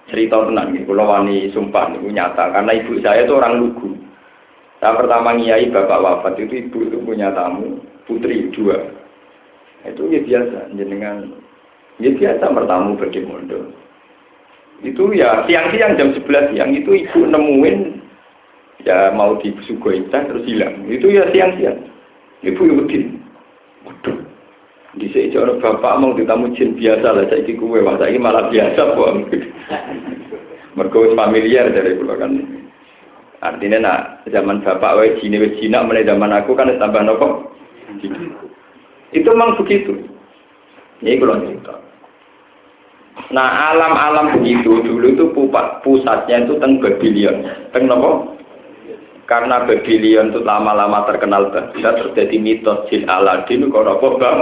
cerita tenang nih, kula wani sumpah niku nyata karena ibu saya itu orang lugu. Saya pertama ngiyai bapak wafat itu ibu itu punya tamu putri dua. Itu ya biasa jenengan ya biasa bertamu bagi mondo. Itu ya siang-siang jam 11 siang itu ibu nemuin ya mau disugoi terus hilang. Itu ya siang-siang. Ibu din. Waduh. Di sini orang bapak mau ditamu jin biasa lah. Saya kue wah saya malah biasa kok. Mergo familiar dari pulau kan. Artinya nak zaman bapak wae jin wae jinak mulai zaman aku kan tambah nopo. Itu memang begitu. Ini kalau cerita. Nah alam-alam begitu dulu itu pusatnya itu teng Babylon, teng nopo karena Babylon itu lama-lama terkenal Baghdad terjadi mitos jin Aladin kok apa bang?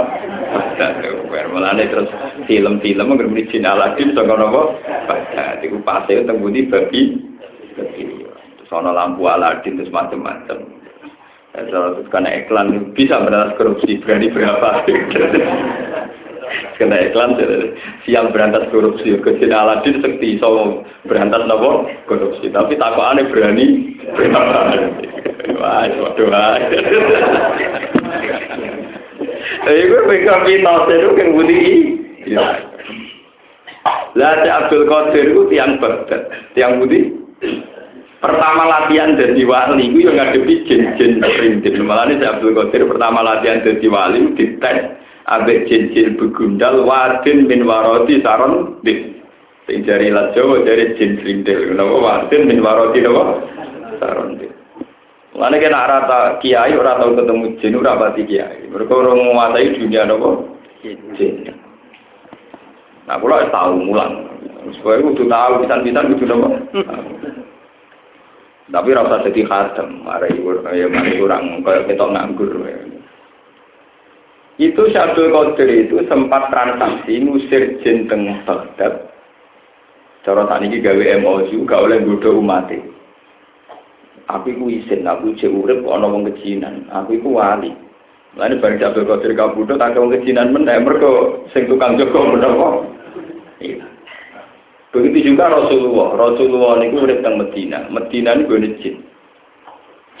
Mulane terus film-film ngerti jin Aladin so apa Baghdad. Itu pasti teng budi babi sono lampu Aladin terus macam-macam terus karena iklan bisa berantas korupsi berani berapa? Kena iklan siang berantas korupsi. Ke jin Aladin sekti so berantas korupsi. Tapi takut aneh berani Wah, waduh. Tapi gue pegang mitos itu kan budi. Lah si Abdul Qadir itu tiang Baghdad, tiang budi. Pertama latihan jadi wali, gue yang ngadepi jin-jin perintil. Malah ini si Abdul Qadir pertama latihan jadi wali, dites abek jin-jin begundal, wadin min waroti saron, sing jari lat Jawa jari jin perintil. Kenapa wadin min waroti, kenapa? Saron Mana kena rata kiai ora tau ketemu jin ora pati kiai. Mereka orang menguasai dunia nopo jin. Nah, kula tahu mulang. Supaya kudu tahu pisan-pisan kudu nopo. Tapi rasa jadi khadam, mari ya mari kurang kayak ketok nganggur. Itu Syabdul Qadir itu sempat transaksi ngusir jin teng Baghdad. Cara tadi gawe MOU gak oleh bodoh umat Aku iku isin, aku cek urip ana wong kejinan. Aku iku wali. Lalu bareng Abdul Qadir Kabudo tak wong kejinan meneh mergo sing tukang jaga menapa. Iya. Begitu juga Rasulullah. Rasulullah niku urip teng Medina. Medina niku gone jin.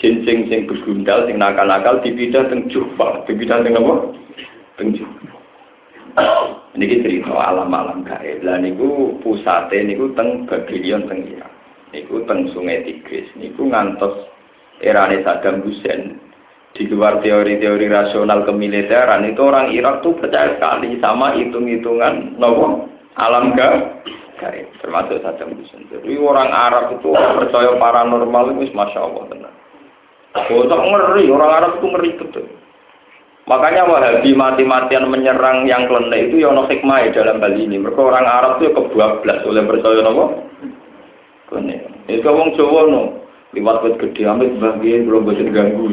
Jin sing sing begundal sing nakal-nakal dipindah teng Jufa. Dipindah teng apa? Teng Jufa. Niki cerita alam-alam gaib. Lah niku pusate niku teng Babylon teng Irak niku teng Sungai Tigris niku ngantos erane Saddam Hussein di luar teori-teori rasional kemiliteran itu orang Irak tuh percaya sekali sama hitung-hitungan nopo alam gaib termasuk Saddam Hussein. Jadi orang Arab itu percaya paranormal itu masya Allah benar. Botok ngeri, orang Arab itu ngeri betul. Makanya Wahabi mati-matian menyerang yang klenek itu yang hikmah dalam hal ini. Mereka orang Arab itu kebablas oleh percaya nopo Kene. Itu wong Jawa no. Liwat wit gede amit bagian belum bosan ganggu.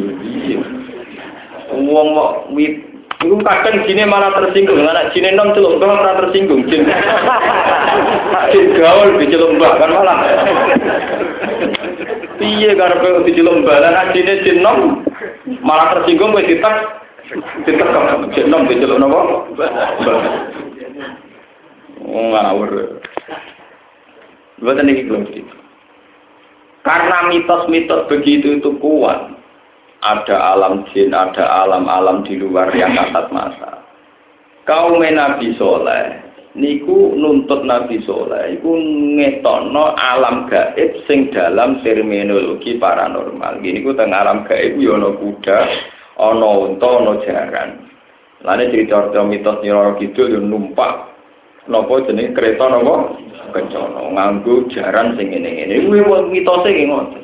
Wong mau wit Iku kadang jine malah tersinggung, anak jine nom celuk mbah malah tersinggung. Jin, jin gaul diceluk mbah kan malah. Piye karepe diceluk mbah lan jine jin nom malah tersinggung wis ditek ditek jin nom diceluk napa? Mbah. Ngawur. Buatan ini belum gitu. Karena mitos-mitos begitu itu kuat. Ada alam jin, ada alam-alam di luar yang (clears throat) kasat mata. Kaum Nabi Soleh, niku nuntut Nabi Soleh, iku ngetono alam gaib sing dalam terminologi paranormal. Gini ku teng alam gaib yono kuda, ono unta, ono jaran. Lalu cerita-cerita mitos Nyiroro Kidul numpak Nopo jenis kereta nopo kencana nganggo jaran sing ngene-ngene. Kuwi wong mitose ki ngoten.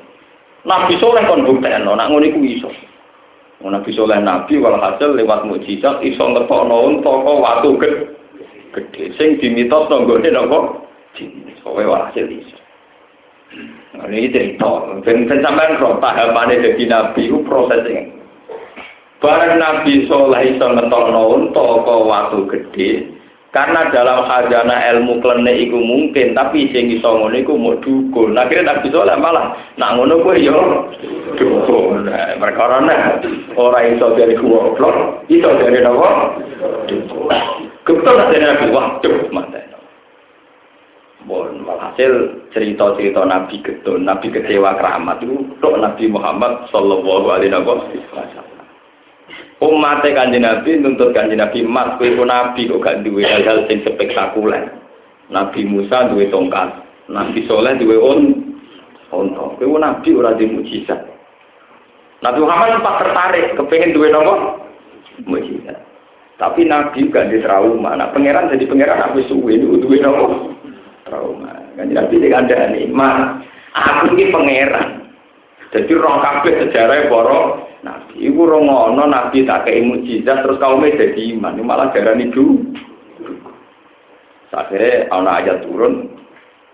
Nabi soleh kon buktekno nak ngono iku iso. Nabi soleh nabi walhasil lewat mukjizat iso ngetokno kok watu gede sing dimitosno nggone napa? Sowe walhasil iso. Ini cerita, dan sampai roh pahamannya jadi nabi itu prosesnya. Barang nabi soleh iso ngetokno unta kok watu gede, karena dalam khazanah ilmu klenek iku mungkin, tapi sing iso ngono iku mau dukun. Nah, kira tak bisa lah malah. Nak ngono kuwi yo dukun. Nah, perkara ora iso dari goblok, iso dari napa? Dukun. Kebetul dari Nabi waduh mate. Bon, hasil cerita-cerita Nabi getun, Nabi kecewa keramat itu Nabi Muhammad Sallallahu Alaihi Wasallam. Umat kanjeng Nabi nuntut kanjeng Nabi mas kowe nabi kok gak duwe hal-hal sing spektakuler. Nabi Musa duwe tongkat, Nabi Soleh duwe on onto. Kowe nabi ora di mujizat. Nabi Muhammad sempat tertarik kepengen duwe nopo? Mujizat. Tapi Nabi gak di trauma. Nah, pangeran jadi pangeran aku suwe duwe nopo? Trauma. Kanjeng Nabi iki kandhane, "Ma, aku iki pangeran." Jadi roh kabeh sejarah para nabi. Iku rongono nabi tak kei mujizat terus kaum jadi iman. Ini malah darah itu. Akhirnya ana ayat turun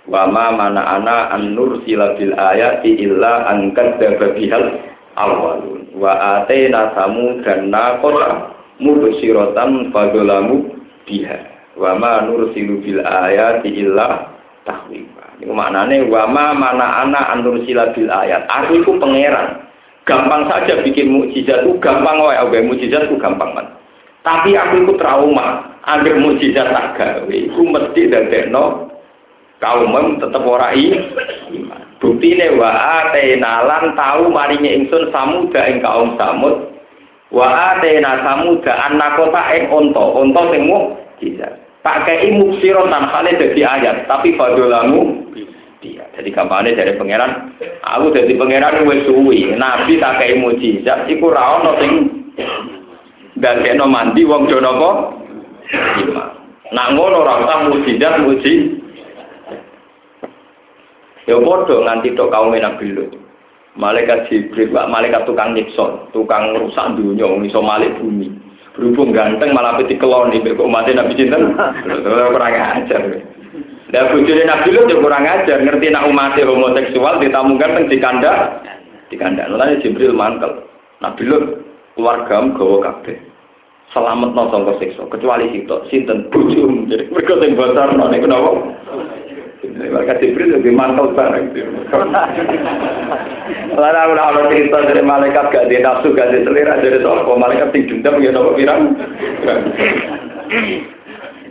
Wa ma mana ana an nursila bil ayati illa an kadzdzaba bihal awwalun. Wa atayna samu dan naqata mubsyiratan fadolamu biha. Wa ma nursilu bil ayati illa tahwifa. Ini maknanya wa ma mana ana an nursila bil ayat. Aku itu pangeran. Gampang saja bikin mukjizat itu gampang wae, oke mukjizat itu gampang banget. Tapi aku itu trauma, agar mukjizat tak gawe, itu mesti dadekno kaum tetep ora iman. Buktine wa atena lan tahu maringe ingsun samuda ing kaum samud. Wa atena samuda anakota ing unta, unta sing mukjizat. Tak kei muksirotan kale dadi ayat, tapi fadolamu dia. Jadi kampanye dari pangeran, aku jadi pangeran wis suwi. Nabi tak kayak mujizat, iku ra ono sing dadekno mandi wong do napa? Iman. Nak ngono ora usah mujizat muji. Ya padha nganti tok kaum Nabi Lut. Malaikat Jibril, malaikat tukang nyiksa, tukang rusak dunia, iso malik bumi. Berhubung ganteng malah peti keloni, kok umatnya Nabi Cinten, (laughs) kurang ajar. Lah bojone Nabi Lut yo kurang ajar, ngerti nak umat homoseksual ditamukan teng dikanda. Dikanda. Lalu Jibril mantel. Nabi Lut keluarga gawa kabeh. Selamat no sangka siksa, kecuali situ sinten bojom. Jadi mereka sing bocor no niku napa? Mereka Jibril lebih mantel bareng. Lalu ora ana cerita dari malaikat gak nafsu gak di selera dari sapa malaikat sing dendam ya napa pirang.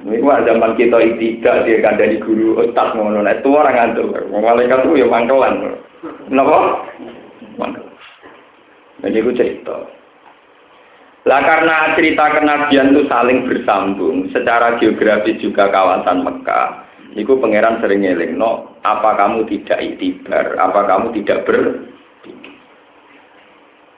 Ini gua zaman kita tidak dia kandani guru ustaz ngono itu orang ngantuk. Malaikat itu ya mangkelan. Kenapa? Mangkel. Jadi aku cerita. Lah karena cerita kenabian itu saling bersambung secara geografis juga kawasan Mekah. Iku pangeran sering ngeling, no, apa kamu tidak itibar, apa kamu tidak ber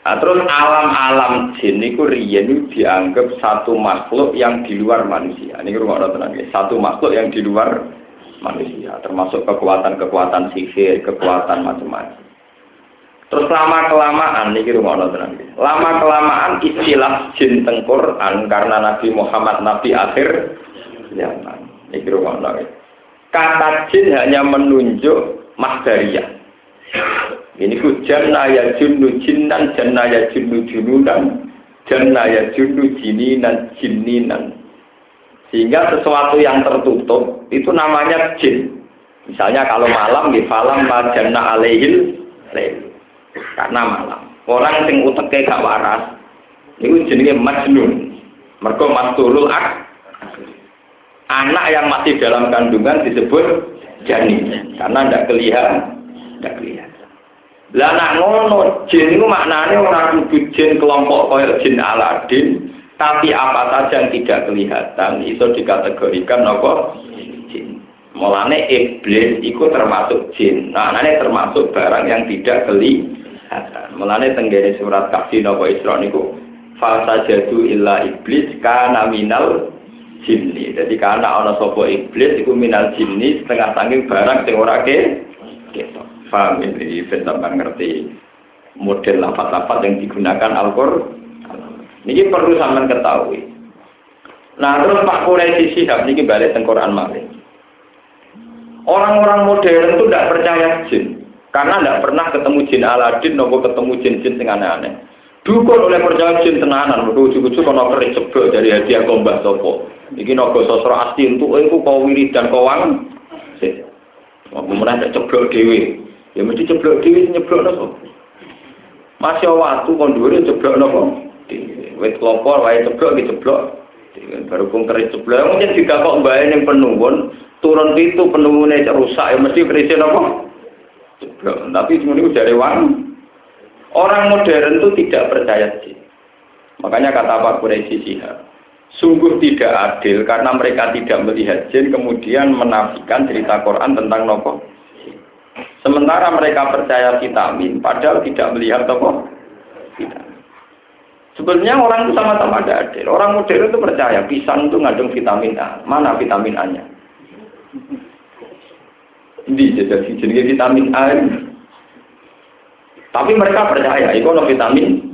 Nah, terus alam-alam jin itu riyen dianggap satu makhluk yang di luar manusia. Ini rumah tenang ya. Satu makhluk yang di luar manusia, termasuk kekuatan-kekuatan sihir, kekuatan macam-macam. Terus lama kelamaan ini rumah tenang ya. Lama kelamaan istilah jin tengkoran karena Nabi Muhammad Nabi akhir zaman. Ini rumah tenang ya. Kata jin hanya menunjuk mahdariyah ini ku janna ya junnu jinnan, janna ya junnu jununan, janna ya junnu jininan, jininan. Sehingga sesuatu yang tertutup itu namanya jin. Misalnya kalau malam di falam janna lail. Karena malam. Orang sing uteke gak waras itu jenenge majnun. Mergo mastulul ak anak yang masih dalam kandungan disebut janin karena tidak kelihatan tidak kelihatan lah nak ngono jin itu maknanya orang kudu jin kelompok kaya jin Aladin, tapi apa saja yang tidak kelihatan itu dikategorikan apa jin. Mulane iblis itu termasuk jin. Nah, ini termasuk barang yang tidak kelihatan. Mulane tenggene surat kafir napa Isra niku fasa jadu illa iblis kana minal jinni. Jadi karena ana sapa iblis iku minal jinni setengah saking barang sing ora ke ketok. Faham ini ben sampai ngerti model lafat-lafat yang digunakan Al-Qur'an. Ini perlu sampean ketahui. Nah terus Pak Quraisy Sihab ini balik tengkoran malih. Orang-orang modern itu tidak percaya jin. Karena tidak pernah ketemu jin Aladin, nopo ketemu jin-jin sing aneh-aneh. Dukun oleh percaya jin tenanan, mergo ujug-ujug kono keris ceblok dari hadiah kombah sopo. Iki nopo sosro asli untuk iku kau wiridan kau wangen. Kemudian ada ceblok dewi. Ya mesti ceblok dhewe nyeblok nopo. Masih waktu kon dhuwure ceblok nopo? Wit kelopor wae ceblok iki ceblok. Baru pun keris ceblok mungkin tidak kok mbae ning penuwun turun itu penuwune rusak ya mesti keris nopo? Ceblok. Tapi itu dari wang. Orang modern itu tidak percaya sih. Makanya kata Pak Quraisy Sihab, sungguh tidak adil karena mereka tidak melihat jin kemudian menafikan cerita Quran tentang nopo Sementara mereka percaya vitamin, padahal tidak melihat apa vitamin. Sebenarnya orang itu sama-sama ada adil. Orang modern itu percaya pisang itu ngandung vitamin A. Mana vitamin A-nya? Ini jadi jenis vitamin A. Tapi mereka percaya itu vitamin.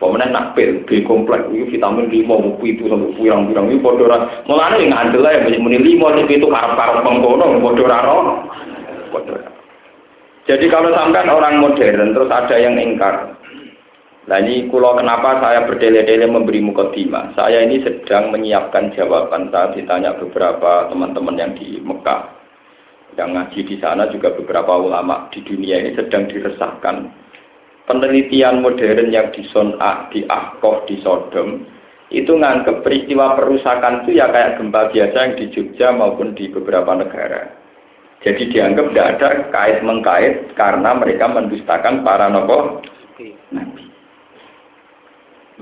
Pemenang nak pil, B komplek, itu vitamin lima, buku itu sampai pirang-pirang itu bodoh Mulanya yang ngandel ya, banyak muni lima, itu karep-karep mengkono, bodoh raro. Jadi kalau sampai orang modern, terus ada yang ingkar. Nah ini kulo kenapa saya berdele-dele memberi mukadimah. Saya ini sedang menyiapkan jawaban saat ditanya beberapa teman-teman yang di Mekah. Yang ngaji di sana juga beberapa ulama di dunia ini sedang diresahkan penelitian modern yang di Son'a, di Ahkoh, di Sodom, itu nganggep peristiwa perusakan itu ya kayak gempa biasa yang di Jogja maupun di beberapa negara. Jadi dianggap tidak ada kait mengkait karena mereka mendustakan para nopo nabi.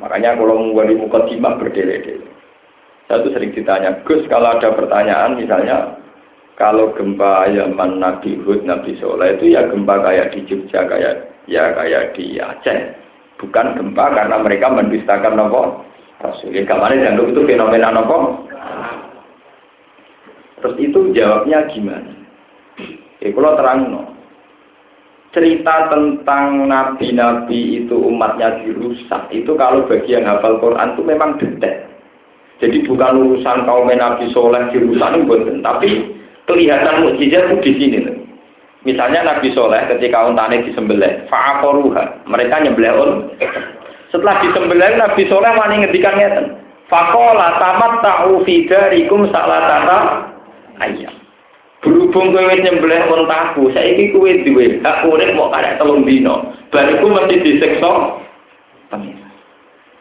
Makanya kalau membuat mukadimah berdele-dele. Saya tuh sering ditanya, Gus kalau ada pertanyaan misalnya kalau gempa Yaman Nabi Hud, Nabi Soleh itu ya gempa kayak di Jogja kayak ya kayak di Aceh. Bukan gempa karena mereka mendustakan nopo Rasul. Ya kemarin dan itu fenomena nopo. Terus itu jawabnya gimana? Ya kalau terang no. Cerita tentang nabi-nabi itu umatnya dirusak itu kalau bagian hafal Quran itu memang detail. Jadi bukan urusan kaum nabi soleh dirusak itu tapi kelihatan mukjizat itu di sini. Misalnya Nabi Soleh ketika untane disembelih, fa'akoruha, mereka nyembelih un. Setelah disembelih Nabi Soleh wani ngedikan ngeten. Fakola tamat ta'u fidarikum salatata ayam. Berhubung kowe nyembelih untaku, saiki kowe duwe hak urip mau karek telung dino. Bariku mesti disiksa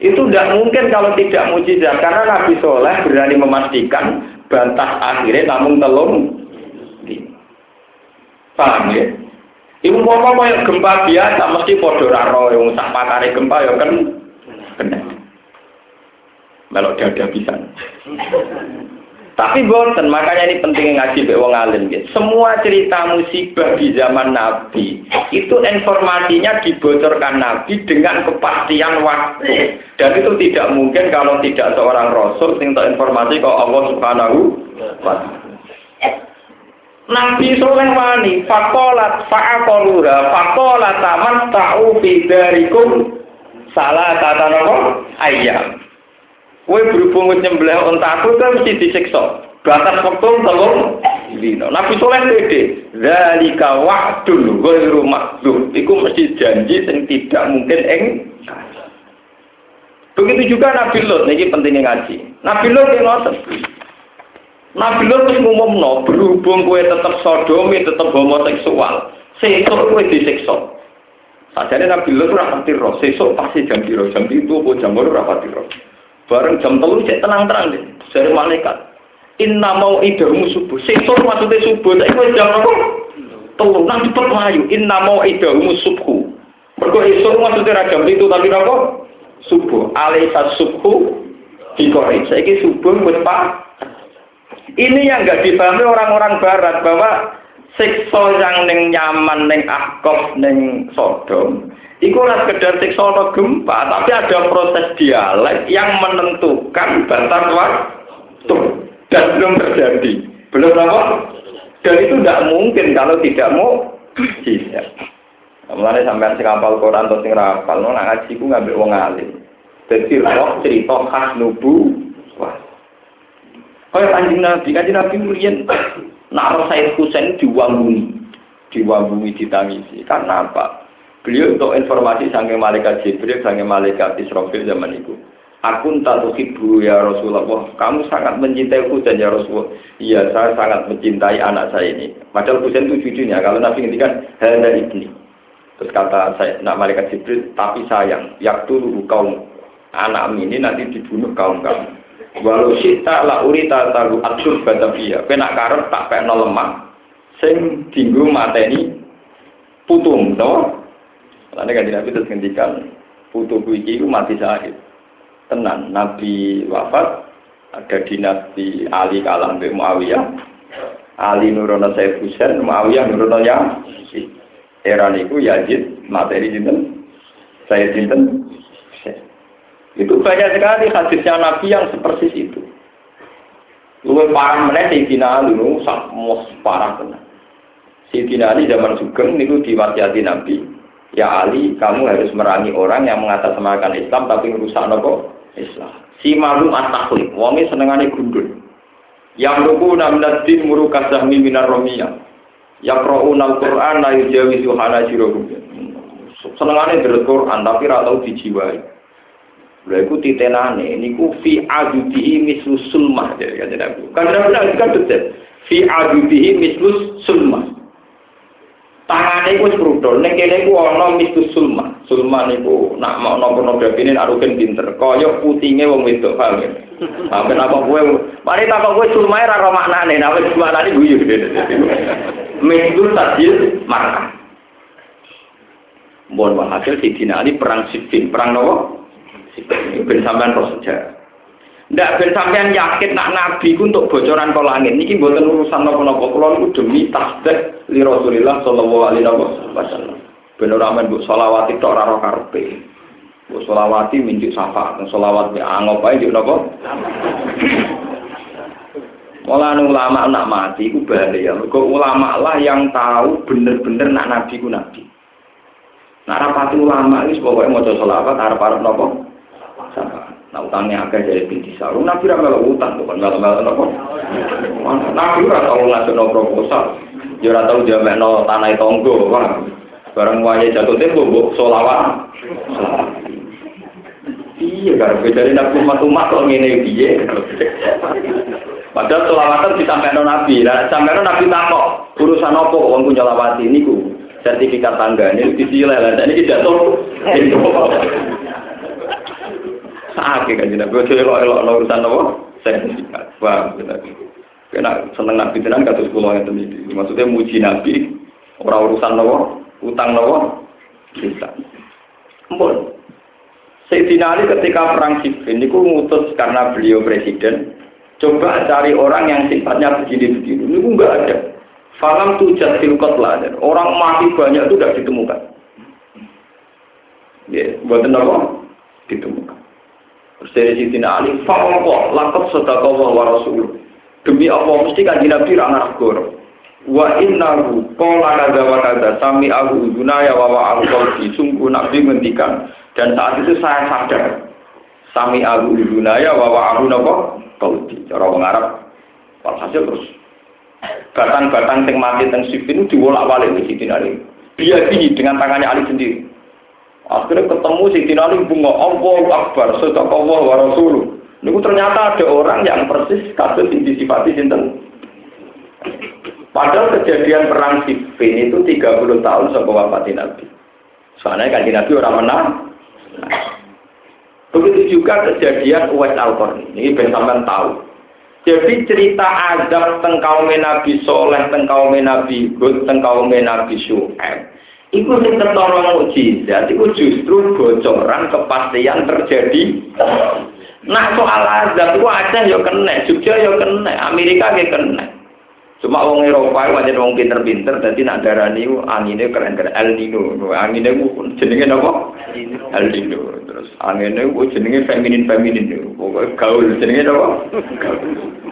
Itu tidak mungkin kalau tidak mujizat karena Nabi Soleh berani memastikan bantah akhirnya namun telung Paham ya? Ibu mau yang gempa biasa mesti podo raro yang sak pakare gempa ya kan kena. Melok bisa. Tapi boten, makanya ini penting ngaji be wong alim. Semua cerita musibah di zaman Nabi itu informasinya dibocorkan Nabi dengan kepastian waktu. Dan itu tidak mungkin kalau tidak seorang rasul sing informasi kok Allah Subhanahu wa. Nabi Soleh wani fakolat fa'akolura fakolat taman ta'u bidarikum salah kata nopo ayam. Kue berhubung nyembelih untaku kan mesti disiksa. Batas waktu telung dino. Nabi Soleh pede. Zalika wa'dun ghairu makdum. Iku mesti janji yang tidak mungkin eng. Begitu juga Nabi Lot. Ini pentingnya ngaji. Nabi Lot yang ngotot. Nabi Lot wis ngumumno, berhubung kowe tetep sodomi, tetep homoseksual, sesuk kowe disiksa. Sajane Nabi Lot ora pati ro, sesuk pasti jam piro, jam itu apa jam loro ora. Bareng jam telu cek tenang-tenang deh, dari malaikat. Inna mau idamu subuh, sesuk maksudnya subuh, tapi kowe jam apa? Telu, nang cepet inna mau idamu subuh. Mergo esuk maksudnya ra jam itu tapi apa? Subuh, alaisa subuh dikori. Saiki subuh wis pak ini yang nggak dipahami orang-orang Barat bahwa siksa yang neng nyaman neng akof neng sodom itu ora sekedar siksa atau gempa, tapi ada proses dialek yang menentukan batas waktu dan belum terjadi. Belum apa? Dan itu tidak mungkin kalau tidak mau bisa. Mulane sampean sing hafal Quran atau ra hafal, nak ngaji ku ngambil wong alim. Dadi roh cerita khas nubu wah. Kaya kanjeng Nabi, kanjeng Nabi murian naro Said Husain diwanguni, diwanguni ditangisi. Karena apa? Beliau untuk informasi sange malaikat Jibril, sange malaikat Israfil zaman itu. Aku tak ibu ya Rasulullah. Kamu sangat mencintai Husain ya Rasulullah. Iya, saya sangat mencintai anak saya ini. Padahal Husain itu cucunya. Kalau Nabi ngendikan, hada ibni. Terus kata saya, nak malaikat Jibril, tapi sayang, yaktulu kaum anak ini nanti dibunuh kaum kamu. Walau sita la urita taru atur batavia. Kena karep tak pekno lemah. Sing dinggo mateni putung, no? Lalu kan Nabi terus ngendikan putu iki ku mati syahid. Tenan Nabi wafat ada dinasti Ali kalah mbek Muawiyah. Ali nurono Sayyid Husain, Muawiyah nurono ya. Era niku Yazid materi sinten? Saya sinten? Itu banyak sekali hadisnya Nabi yang seperti itu. Luwe parah meneh Sayyidina Ali nu mos parah tenan. Sayyidina Ali zaman Sugeng niku diwasiati Nabi, Ya Ali, kamu harus merangi orang yang mengatasnamakan Islam tapi merusak nopo Islam. Si malum at-taklid, wonge senengane gundul. Yang ruku minad din murukas zahmi minar romiyah. Yang ro'unal Qur'an la yujawizu hanajirahum. Senengane dari Quran tapi ra tau dijiwai. Lha iku titenane niku fi adudihi mislu sulmah ya kan Nabi. Kan Nabi kan detail. Fi adudihi mislu sulmah. Tangane iku sprudol, ning kene iku ana mislu sulmah. Sulmah niku nak mau pornografine nak rugen pinter. Kaya putinge wong wedok paham ya. Sampai apa kowe, mari tak kowe sulmah ra ro maknane, nek wis maknane guyu. Mislu tajil markah. Mohon hasil Sidina Ali perang Siffin, perang nopo? Ben sampean roh sejarah. Ndak ben sampean yakin nak nabi ku untuk bocoran ke langit niki mboten urusan napa-napa kula niku demi tasbih li Rasulillah sallallahu alaihi wasallam. Ben ora men mbok selawat tok ora ora karepe. Mbok selawati minjuk syafaat, selawat ya angop ae njuk napa? Mulane ulama nak mati ku bahaya. Mergo ulama lah yang tahu bener-bener nak nabi ku nabi. Nak rapati ulama ini pokoknya mau selawat harap-harap nopo. Nah utangnya agak jadi binti sarung. Nabi ra melu utang bukan melu melu nopo. Nabi ra tau no proposal. Ya ora tau jamekno tanah tonggo, Wah. Bareng wae jatuh tempo mbok solawat. Iya, kan bedane nabi umat umat kok ngene piye. Padahal solawatan disampaikan Nabi. Nah, sampai Nabi takok, urusan apa kok wong nyolawati niku? Sertifikat tangga ini disileh lah. Ini tidak tahu. Sakit kan jenengan. Gue elok elok urusan apa? Sertifikat. Wah, benar. Kena seneng nabi tenan kados kula ngeten iki. Maksudnya muji nabi ora urusan apa? Utang apa? Kita. Ampun. Sayyidina Ali ketika perang Siffin itu ngutus karena beliau presiden coba cari orang yang sifatnya begini-begini. Ini enggak ada. Falam tujat silkot lah. Orang mati banyak itu tidak ditemukan. Ya, buat apa? Ditemukan. Dari sisi Ali, Falko, lakot sedekah wa rasul. Demi Allah, mesti kan Nabi rangar gor. Wa innahu qala kadza wa kadza sami aku dunaya wa wa al sungguh Nabi ngendikan. Dan saat itu saya sadar sami aku dunaya wa wa qawli. Cara wong Arab walhasil terus. Batang-batang sing mati teng Sifin diwolak-walik di Siti Ali. Dia dengan tangannya Ali sendiri akhirnya ketemu Siti Ali bunga Allahu Akbar Allah wa Rasuluh Niku ternyata ada orang yang persis kasus yang disifati sinten. Padahal kejadian perang Siffin itu 30 tahun sebelum wafat Nabi. Soalnya kan Nabi orang menang. Begitu juga kejadian Uwais al Ini ben tahu. Jadi cerita azab tengkau Nabi Soleh, tengkau Nabi Hud, tengkau Nabi Syu'aib. Itu yang tertolong mukjizat, itu justru bocoran kepastian terjadi Nah soal azab itu aja ya kena, Jogja ya kena, Amerika ya kena. Cuma wong Eropa itu aja wong pinter-pinter, jadi nak darah ini anginnya keren-keren El Nino, anginnya jenenge apa? El Nino. Terus anginnya jenenge feminin-feminin, pokoknya gaul jenenge apa? Gaul.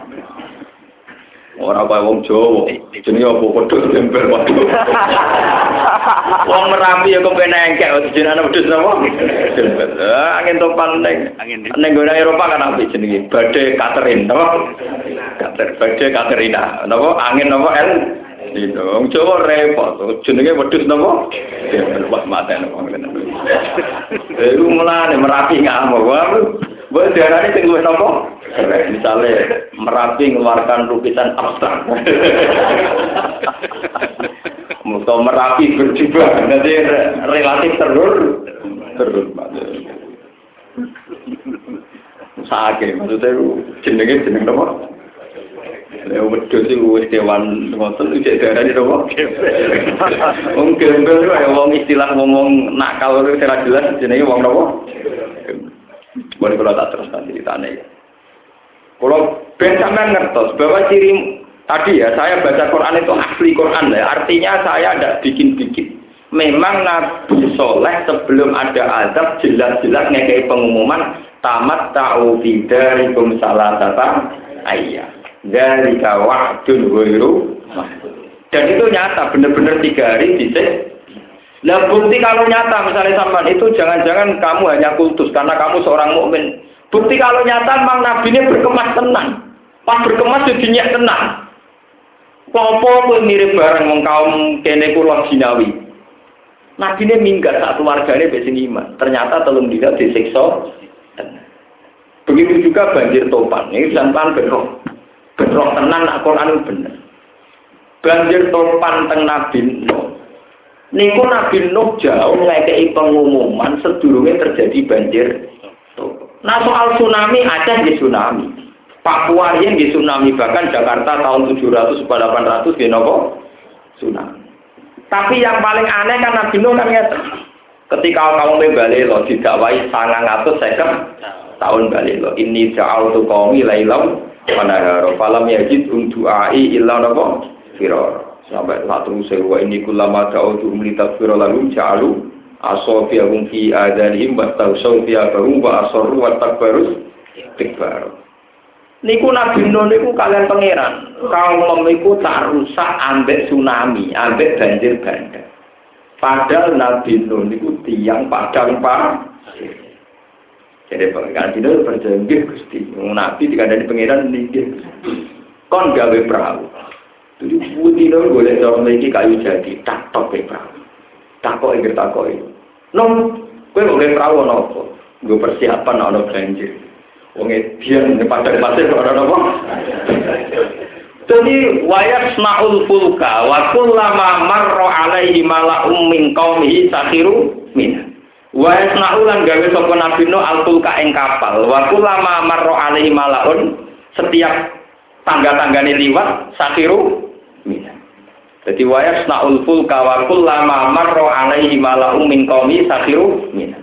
Ora kaya wong Jawa, jenenge apa padha tempel padha. Wong Merapi ya kepen engkek jenenge wedhus napa? Tempel. Angin topan ning ning gone Eropa kan apik jenenge badhe Catherine napa? Kater badhe Katerina. Napa angin napa El itu wong Jawa repot jenenge wedhus napa? Tempel wah maten wong ngene. Iku mulane Merapi ngamuk. Buat diarani sing luwih napa? Misalnya Merapi mengeluarkan lukisan abstrak. Muka Merapi berjubah, nanti relatif terur, terur. Sakit, maksudnya jenenge jeneng apa? Ya wedhus iku wis dewan ngoten iki darani napa? Wong gembel kaya wong istilah ngomong nakal itu ora jelas jenenge wong napa? Boleh kalau tak teruskan ceritanya ya. Kalau ben sampean ngertos bahwa ciri tadi ya saya baca Quran itu asli Quran ya. Artinya saya tidak bikin-bikin. Memang Nabi Soleh sebelum ada azab jelas-jelas ngekei pengumuman tamat ta'u bidarikum salah tata ayah. Dari ghairu dan itu nyata benar-benar tiga hari di Lah bukti kalau nyata misalnya sampean itu jangan-jangan kamu hanya kultus karena kamu seorang mukmin. Bukti kalau nyata memang nabi ini berkemas tenang. Pas berkemas jadinya tenang. Popo pun mirip bareng wong kaum kene kula jinawi. Nabi ini minggat satu warganya besi iman. Ternyata telung dia disiksa. Begitu juga banjir topan. Ini sampan benrok. Benrok tenang nak Quran bener. Banjir topan teng Nabi Nuh. Niku Nabi Nuh jauh ngekei pengumuman sedurunge terjadi banjir. Nah soal tsunami Aceh di tsunami. Papua yang di tsunami bahkan Jakarta tahun 700 800 di nopo tsunami. Tapi yang paling aneh kan Nabi Nuh kan ngerti. Ketika kamu balik lo didakwai sangang atau second tahun balik lo ini jauh tuh kaumi lailam manaharo falam yajid untuk ai illa nopo firor sampai satu sewa ini kulama jauh tuh melita firor lalu jalu asofiyahum fi adanihim wa tawsawfiyahum wa asorru wa takbarus tikbar. Niku Nabi Nuh niku kalian pangeran. Kaum memiku tak rusak ambek tsunami ambek banjir bandang. Padahal Nabi Nuh niku tiang padang pasir. Jadi pangeran itu berjanji gusti. Nabi dikandani pangeran nih kon gawe perahu jadi putih dong boleh orang lagi kayu jadi. Tak tok perahu tak kok ingin tak kok nom gue boleh perahu nopo gue persiapan nopo banjir. Wong dia padang pasir ana apa? Jadi wayat smaul fulka wa kullama marra alaihi mala'um min qaumihi sakhiru min. Wayat naulan gawe sapa Nabi Nuh al fulka ing kapal. Wa kullama marra alaihi mala'un setiap tangga-tanggane liwat sakhiru Jadi wayat naul fulka wa kullama marra alaihi mala'um min qaumihi sakhiru min.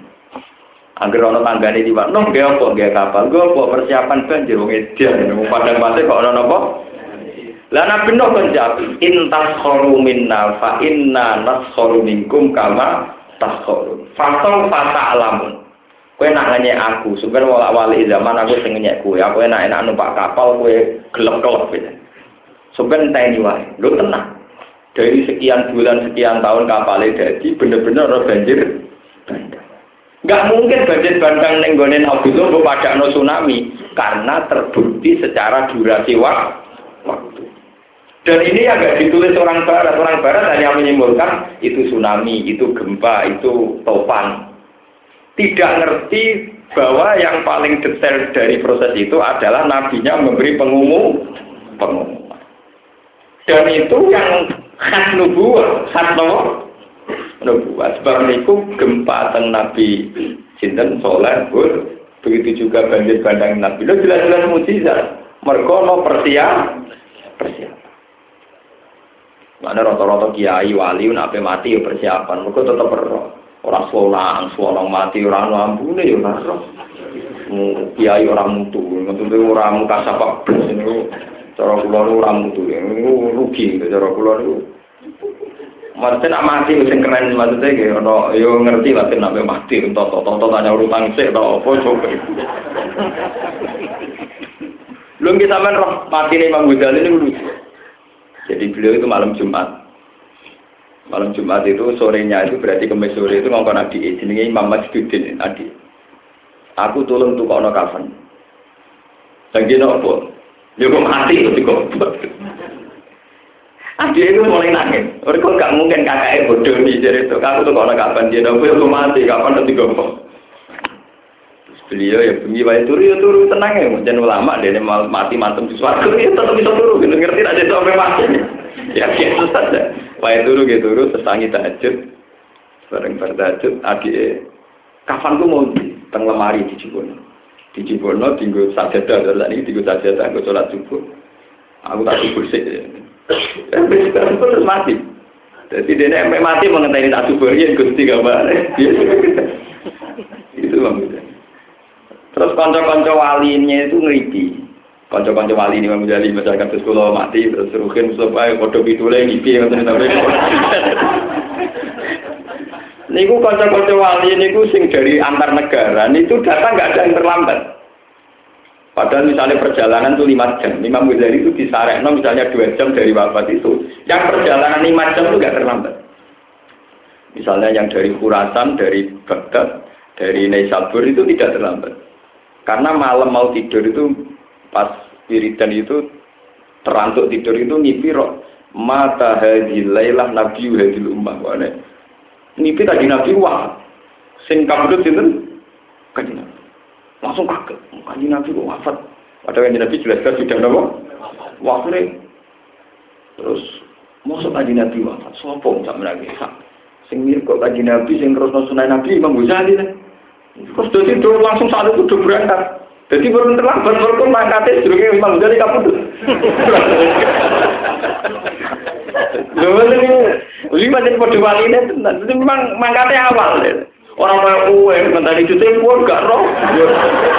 Angger ana tanggane liwat, noh ge apa? Ge kapal, gue apa? Persiapan banjir wong edan, wong padang pasir kok ana napa? Lah Nabi Nuh kan jawab, in taskharu minna fa inna naskharu minkum kama taskharu. Fasal fata alamun. Kowe nak ngenyek aku, sebenarnya wala wali zaman aku sing ngenyek kowe, aku enak enak numpak kapal kowe gelap-gelap Sebenarnya tani wae, lu tenang. Dari sekian bulan, sekian tahun kapalnya jadi bener-bener ada banjir. Gak mungkin banjir bandang nenggonen Abdullah pada no tsunami karena terbukti secara durasi waktu. Dan ini yang gak ditulis orang barat, orang barat hanya menyimpulkan itu tsunami, itu gempa, itu topan. Tidak ngerti bahwa yang paling detail dari proses itu adalah nabinya memberi pengumum pengumuman. Dan itu yang khas nubuah, khas nubuah nubuat. Sebab niku gempa teng Nabi sinten soleh pun begitu juga banjir bandang Nabi. Lo jelas-jelas mujizat. Mereka no persiap, persiap. Mana rata-rata kiai wali nape mati ya persiapan. Mereka tetap berroh. Orang solang, solang mati, orang lampu ya orang Kiai orang mutu, itu orang muka sapak blas ini. Cara kula orang mutu, ini rugi. Cara kula itu Maksudnya nak mati sing keren maksudnya gitu, ono yo ngerti lah nak mati, entok entok tanya urutan sih, atau apa coba. Belum kita main roh mati nih Imam Ghazali ini lucu. Jadi beliau itu malam Jumat. Malam Jumat itu sorenya itu berarti kemis sore itu ngomong adik, jenenge Imam Masjidin adik. Aku tolong tuh kau kafan. Lagi nopo, dia kok mati itu kok. Adik itu mulai nangis. Mereka gak mungkin kakaknya bodoh nih jadi itu. Aku tuh kalau kapan dia nopo aku mati, kapan nanti gombong. Beliau ya bunyi bayi turu ya turu tenang ya. Jangan ulama dia mati mantem di suatu ya tetap bisa turu. Gitu ngerti aja itu sampai mati. Ya biasa saja. Bayi turu gitu turu sesangi tahajud. Bareng bertahajud adik kapan tuh mau di teng lemari di Cibono. Di Cibono tinggal sajadah terus ini tinggal sajadah gue sholat subuh. Aku tak subuh sih. terus mati. Jadi dia mati mengenai tak subur ya gusti gambar. (laughs) Itu maksudnya. Terus konco-konco walinya itu ngerti. Konco-konco wali ini menjadi masyarakat terus kalau mati terus rukin supaya kode pitule ngipi tapi. Niku konco-konco wali niku sing dari antar negara itu datang nggak ada yang terlambat. Padahal misalnya perjalanan itu lima jam, Imam Ghazali itu no, misalnya dua jam dari wafat itu. Yang perjalanan lima jam itu nggak terlambat. Misalnya yang dari Khurasan, dari Baghdad, dari Naisabur itu tidak terlambat. Karena malam mau tidur itu pas wiridan itu terantuk tidur itu ngipi roh mata hadilailah nabi hadil ummah wane ngipi tadi nabi wah sing kabudut itu kaji nabi. Langsung kaget kaji nabi kok wafat. Padahal yang nabi jelaskan sudah nopo wafat terus masuk kaji nabi wafat? Sopong sama lagi sing mirip kok kaji nabi sing terus sunai nabi imam Ghazali terus jadi langsung saat itu udah berangkat. Jadi baru terlambat baru mangkatnya jurungnya Imam Ghazali kabudut Lho ini jadi pada wali ini itu memang mangkatnya awal. Orang mau kue, mentah itu pun gak roh.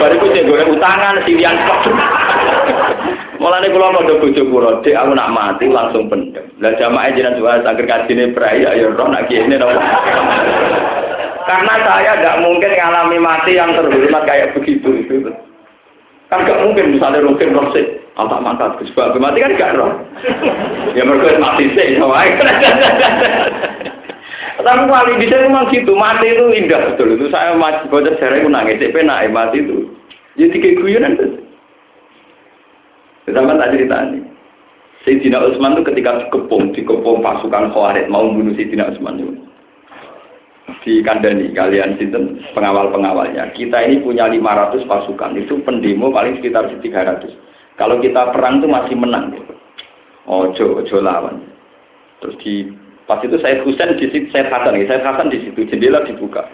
Baru itu saya goreng utangan, silian kok. (laughs) Mulane kula padha bojo kula, Dik aku nak mati langsung pendem. Lah jamaah jenengan jual saged kajine prai ya roh nak kene napa. (laughs) Karena saya nggak mungkin ngalami mati yang terhormat kayak begitu itu. Kan gak mungkin misalnya mungkin roh sih, apa mangkat ke sebab mati kan gak roh. Ya mereka mati sih, sama Tapi wali bisa memang gitu, mati itu indah betul. Itu saya masih baca sejarah itu nangis, saya pernah mati itu. Jadi kayak guyonan tuh. Sama tak cerita ini. Sayyidina Utsman itu ketika dikepung, dikepung pasukan Khawarij mau bunuh Sayyidina Utsman itu. Di kandani kalian sinten pengawal-pengawalnya. Kita ini punya 500 pasukan, itu pendemo paling sekitar 300. Kalau kita perang itu masih menang. Ojo, ojo lawan. Terus di pas itu saya Husain di situ, saya Hasan, saya Hasan di situ jendela dibuka.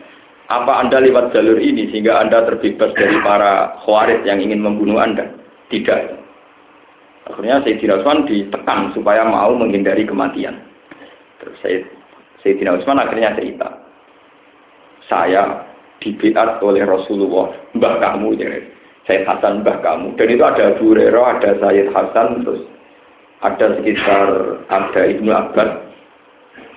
Apa Anda lewat jalur ini sehingga Anda terbebas dari para khawarij yang ingin membunuh Anda? Tidak. Akhirnya Sayyidina Utsman ditekan supaya mau menghindari kematian. Terus saya Sayyidina Utsman akhirnya cerita. Saya dibiat oleh Rasulullah, mbah kamu ya. Sayyid Hasan mbah kamu. Dan itu ada Abu Hurairah, ada Sayyid Hasan, terus ada sekitar ada Ibnu Abbas,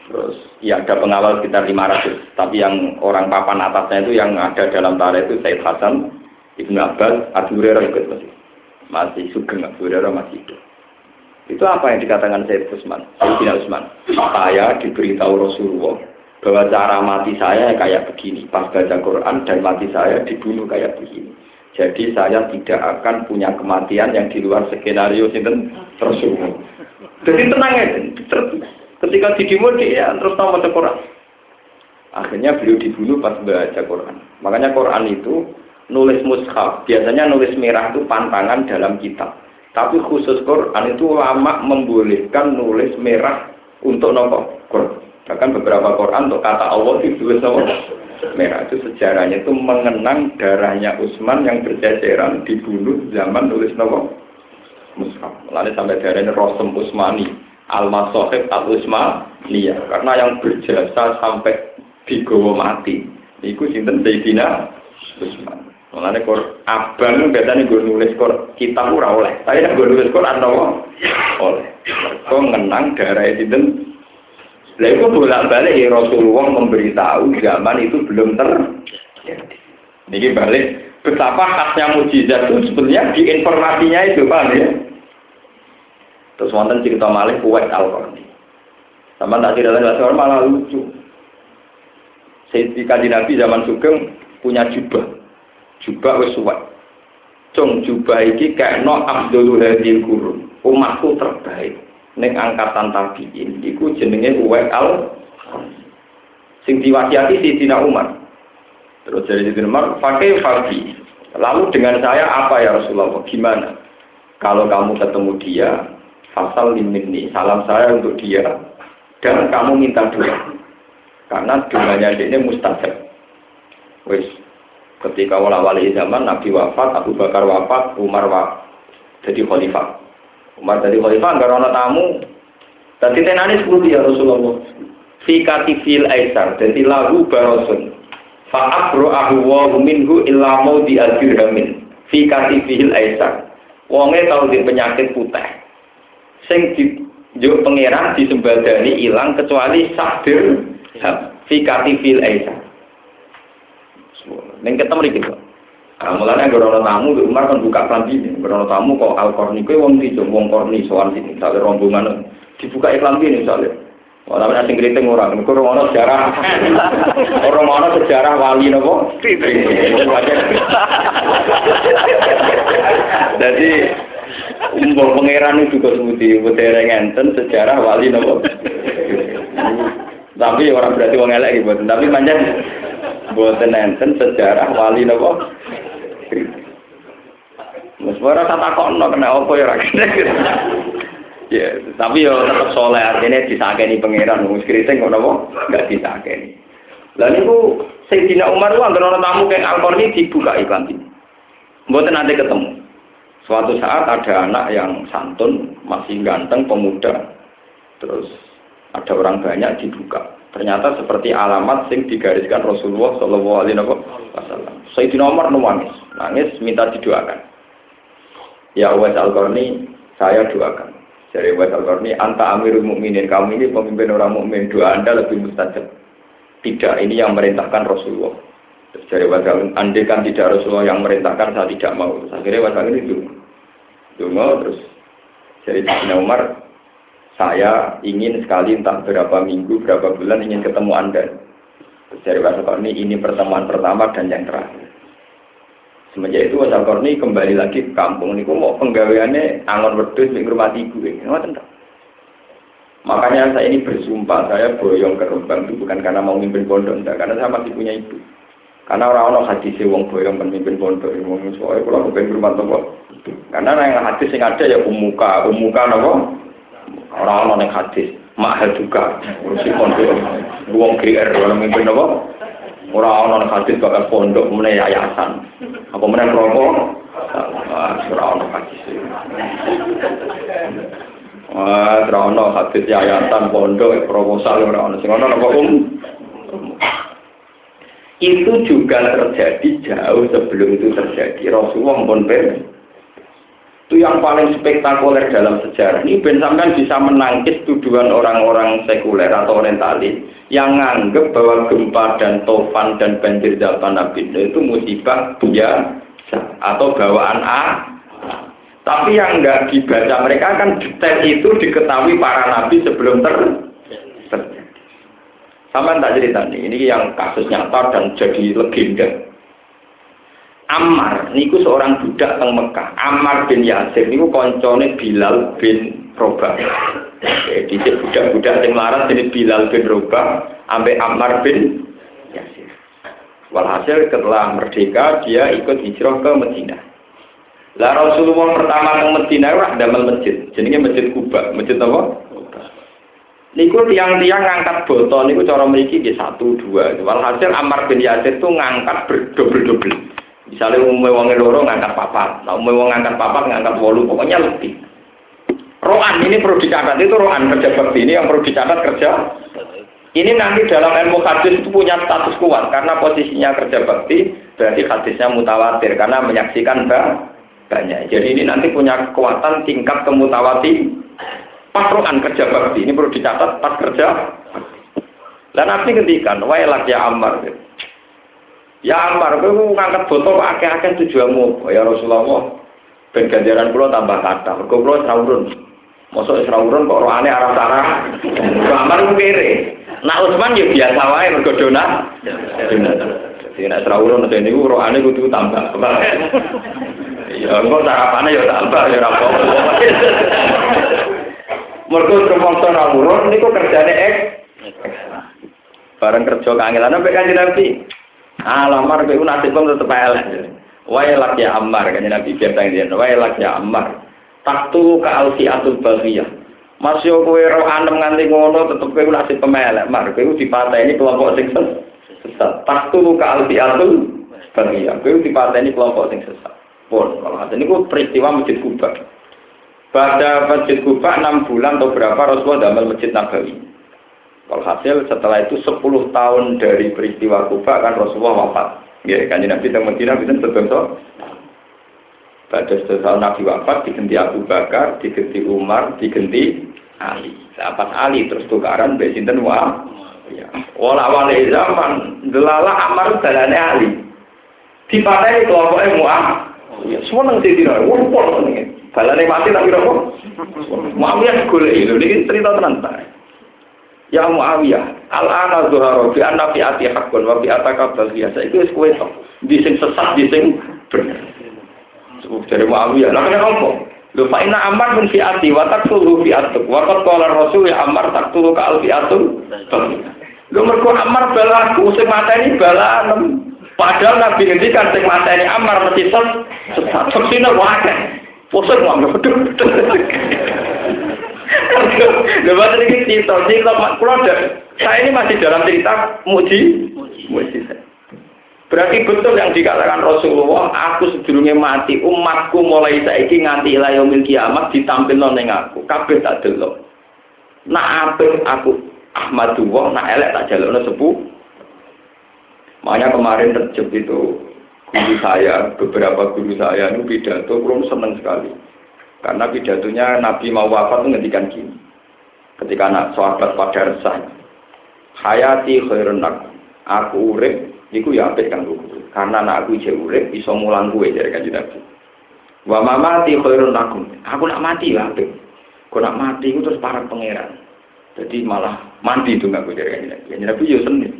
terus ya ada pengawal sekitar 500. Tapi yang orang papan atasnya itu yang ada dalam tarikh itu Sayyid Hasan, Ibnu Abbas, Abu Hurairah ikut masih masih sugeng Abu Hurairah masih hidup. Itu apa yang dikatakan Sayyid Utsman? Sayyidina Utsman. Saya diberitahu Rasulullah bahwa cara mati saya kayak begini. Pas baca Quran dan mati saya dibunuh kayak begini. Jadi saya tidak akan punya kematian yang di luar skenario sinten Rasulullah. Jadi tenang ya. Ketika didimo dia terus tahu baca Quran. Akhirnya beliau dibunuh pas baca Quran. Makanya Quran itu nulis mushaf, biasanya nulis merah itu pantangan dalam kitab. Tapi khusus Quran itu lama membolehkan nulis merah untuk nopo Quran. Bahkan beberapa Quran untuk kata Allah ditulis nopo merah itu sejarahnya itu mengenang darahnya Utsman yang berceceran dibunuh zaman nulis nopo mushaf. Lalu sampai darahnya Rosem Utsmani, Al-Masohib Al-Utsmaniyah. Karena yang berjasa sampai digawa mati. Iku sinten Sayyidina Utsman. Mengenai kor abang biasanya gue nulis kor kitab ora oleh. Tapi gue nulis kor atau oleh. Kau ngenang darah itu Lah itu bolak-balik ya Rasulullah memberitahu zaman itu belum ter. Ini balik betapa khasnya mujizat itu sebenarnya di informasinya itu pak ya. Terus wonten cerita Malik kuat al-Qarni. Sama tak tidak lagi orang malah lucu. Sayyidina Nabi zaman Sugeng punya jubah jubah wis suwek. Cung jubah iki kekno Abdul Hadil Gurun. Umatku terbaik ning angkatan tabiin iku jenenge Uwais al sing diwasiati Umar. Terus dari Sidina Umar, pakai Fabi. Lalu dengan saya apa ya Rasulullah? Gimana? Kalau kamu ketemu dia, fasal ini salam saya untuk dia, dan kamu minta doa. Karena doanya dia mustajab. Wis ketika wala-wali zaman Nabi wafat, Abu Bakar wafat, Umar wafat jadi khalifah. Umar jadi khalifah nggak ada tamu. Dan tenani seperti ya Rasulullah. Fi katifil aisar, jadi lagu barosun. Fa'abro ahu wa minhu illa mau di dirhamin. Fi katifil aisar. Wonge tahu di penyakit putih. Sing di juk pangeran disembadani hilang kecuali sakdir fi katifil aisar. Neng ketemu iki kok. Nah, mulanya gorono tamu di Umar kan buka klambi ini. Gorono tamu kok al korni kue wong di wong korni soal sini. Misalnya rombongan dibuka iklan ini misalnya. Oh, tapi asing kriting ora, niku ora ono sejarah. (laughs) Ora ono sejarah wali napa? Jadi (laughs) Mbok pangeran itu juga sebuti, berdere ngenten sejarah wali napa? Tapi orang berarti wong elek gitu, tapi manjan boten enten sejarah wali napa? Mas ora tak takono kena apa ya ora Ya, tapi yo tetap soleh artinya disakeni pangeran wong kriting kok napa enggak disakeni. Lah niku Sayyidina Umar ku anggere tamu kayak Al-Qarni dibuka iklan ini. Mboten nanti ketemu. Suatu saat ada anak yang santun, masih ganteng, pemuda. Terus ada orang banyak dibuka. Ternyata seperti alamat sing digariskan Rasulullah Shallallahu Alaihi Wasallam. Sayyidina Umar nangis, nangis minta didoakan. Ya Uwais al saya doakan. Dari Wais al anta amirul mukminin. Kamu ini pemimpin orang mukmin. Doa anda lebih mustajab. Tidak, ini yang merintahkan Rasulullah. Terus dari Wais al andai kan tidak Rasulullah yang merintahkan, saya tidak mau. Terus akhirnya Wais al ini dulu. Dulu terus dari Sayyidina Umar, saya ingin sekali entah berapa minggu, berapa bulan ingin ketemu anda. Dari Wais al ini, pertemuan pertama dan yang terakhir. Semenjak itu Wasal Korni kembali lagi ke kampung. Ini mau penggaweannya angon wedus di rumah ibu. Makanya saya ini bersumpah, saya boyong ke Rembang itu bukan karena mau mimpin pondok, enggak, karena saya masih punya ibu. Karena orang-orang hadis wong boyong memimpin pondok, wong soalnya kalau pengen rumah toko. Karena yang hadis yang ada ya umuka, umuka nopo. Orang-orang yang hadis, mahal juga, urusi pondok, wong GR, orang memimpin nopo. Orang orang hadis bakal pondok mulai yayasan. Apa mulai rokok? Orang orang hadis. Wah, orang hadis yayasan pondok proposal orang orang sing ono apa um? Itu juga terjadi jauh sebelum itu terjadi. Rasulullah pun itu yang paling spektakuler dalam sejarah ini Ben Samkan bisa menangkis tuduhan orang-orang sekuler atau orientalis yang menganggap bahwa gempa dan tofan dan banjir zaman Nabi itu musibah biasa atau bawaan A tapi yang enggak dibaca mereka kan detail itu diketahui para nabi sebelum ter terjadi. Sama tak cerita nih, ini yang kasus nyata dan jadi legenda. Ammar niku seorang budak teng Mekah. Ammar bin Yasir niku koncone Bilal bin Robah. Jadi budak-budak sing larat ini Bilal bin Robah ambek Ammar bin Yasir. Walhasil setelah merdeka dia ikut hijrah ke Medina. Lah Rasulullah pertama ke Medina itu damel masjid. Jenenge Masjid Kuba. Masjid apa? Niku tiang-tiang ngangkat botol niku cara memiliki di satu dua. Walhasil Ammar bin Yasir itu ngangkat berdobel-dobel. Misalnya umumnya wong loro ngangkat papat, nah umumnya wong ngangkat papat ngangkat wolu, pokoknya lebih. Rohan ini perlu dicatat itu rohan kerja bakti ini yang perlu dicatat kerja. Ini nanti dalam ilmu hadis itu punya status kuat karena posisinya kerja bakti berarti hadisnya mutawatir karena menyaksikan banyak. Jadi ini nanti punya kekuatan tingkat kemutawati pas rohan kerja bakti ini perlu dicatat pas kerja. Dan nanti ngendikan, wailak ya Ammar. Ya Ammar, kowe ngangkat botol akeh-akeh tujuanmu. Ya Rasulullah, ben ganjaran kula tambah kata. Mergo kula srawurun. Mosok srawurun kok rohane arah sana. Ammar ku kere. Nak Utsman ya biasa wae mergo donat. Jadi nek srawurun nek niku rohane kudu tambah. Ya engko sarapane ya tambah ya ora apa-apa. Mergo rumangsa srawurun niku kerjane ek. Bareng kerja kangelan sampai kanjeng Nabi. Alamar kowe nasib wong tetep elek. Wae lak ya Ammar kan Nabi biar tang dia. Wae lak ya Ammar. Taktu ka alfi atul baghiyah. Mas yo kowe ro anem nganti ngono tetep kowe nasib pemelek. Mar kowe dipateni kelompok sing sesat. Taktu ka alfi atul baghiyah. Kowe dipateni kelompok sing sesat. Pun kalau ini peristiwa Masjid Kuba. Pada Masjid Kuba 6 bulan atau berapa Rasulullah damel Masjid Nabawi. Walhasil setelah itu 10 tahun dari peristiwa Kufa kan Rasulullah wafat. Ya, kan Nabi teng Madinah bisa sebetulnya pada setahun Nabi wafat diganti Abu Bakar, diganti Umar, diganti Ali. Sahabat Ali terus tukaran mbek sinten wa ya. Wala wale zaman delala Amar dalane Ali. Dipateni kelompoknya Mu'ah. Ya, semua sini dino, wong pol ngene. Balane mati tapi apa? Muawiyah golek lho niki cerita tenan ta. Ya Muawiyah, al-ana zuhara bi anna fi ati haqqun wa fi ataka biasa. Itu wis kowe to. Di sing sesat, di sing bener. Sebab dari Muawiyah, lah kenapa apa? Lho fa inna amar min fi ati wa taqtulu fi atuk. Wa qad qala rasul ya amar taqtulu ka al fi atuk. Lho mergo amar balaku sing mateni balanem. Padahal Nabi ngendikan sing mateni amar mesti sesat. Sesine wae. Pusing mau Lepas ini cerita, cerita pulau saya ini masih dalam cerita muji, muji Berarti betul yang dikatakan Rasulullah, aku sedurunge mati, umatku mulai saiki nganti ilayomil kiamat ditampil noneng aku, kabeh tak delok. Nak apik aku Ahmadullah, nak elek tak jalukno sepuh. Makanya kemarin terjep itu guru saya, beberapa guru saya ini pidato, belum seneng sekali. Karena pidatonya Nabi mau wafat menghentikan gini. Ketika anak sahabat pada resah. Hayati khairun aku. Aku urip, niku ya apik kan Karena anak aku jauh urip, bisa mulang gue dari kanjeng Nabi. Wa mamati khairun aku. Aku nak mati ya apik. Kau nak mati itu terus para pangeran. Jadi malah mati itu nggak dari kanjeng Nabi. Kanjeng Nabi ya seneng.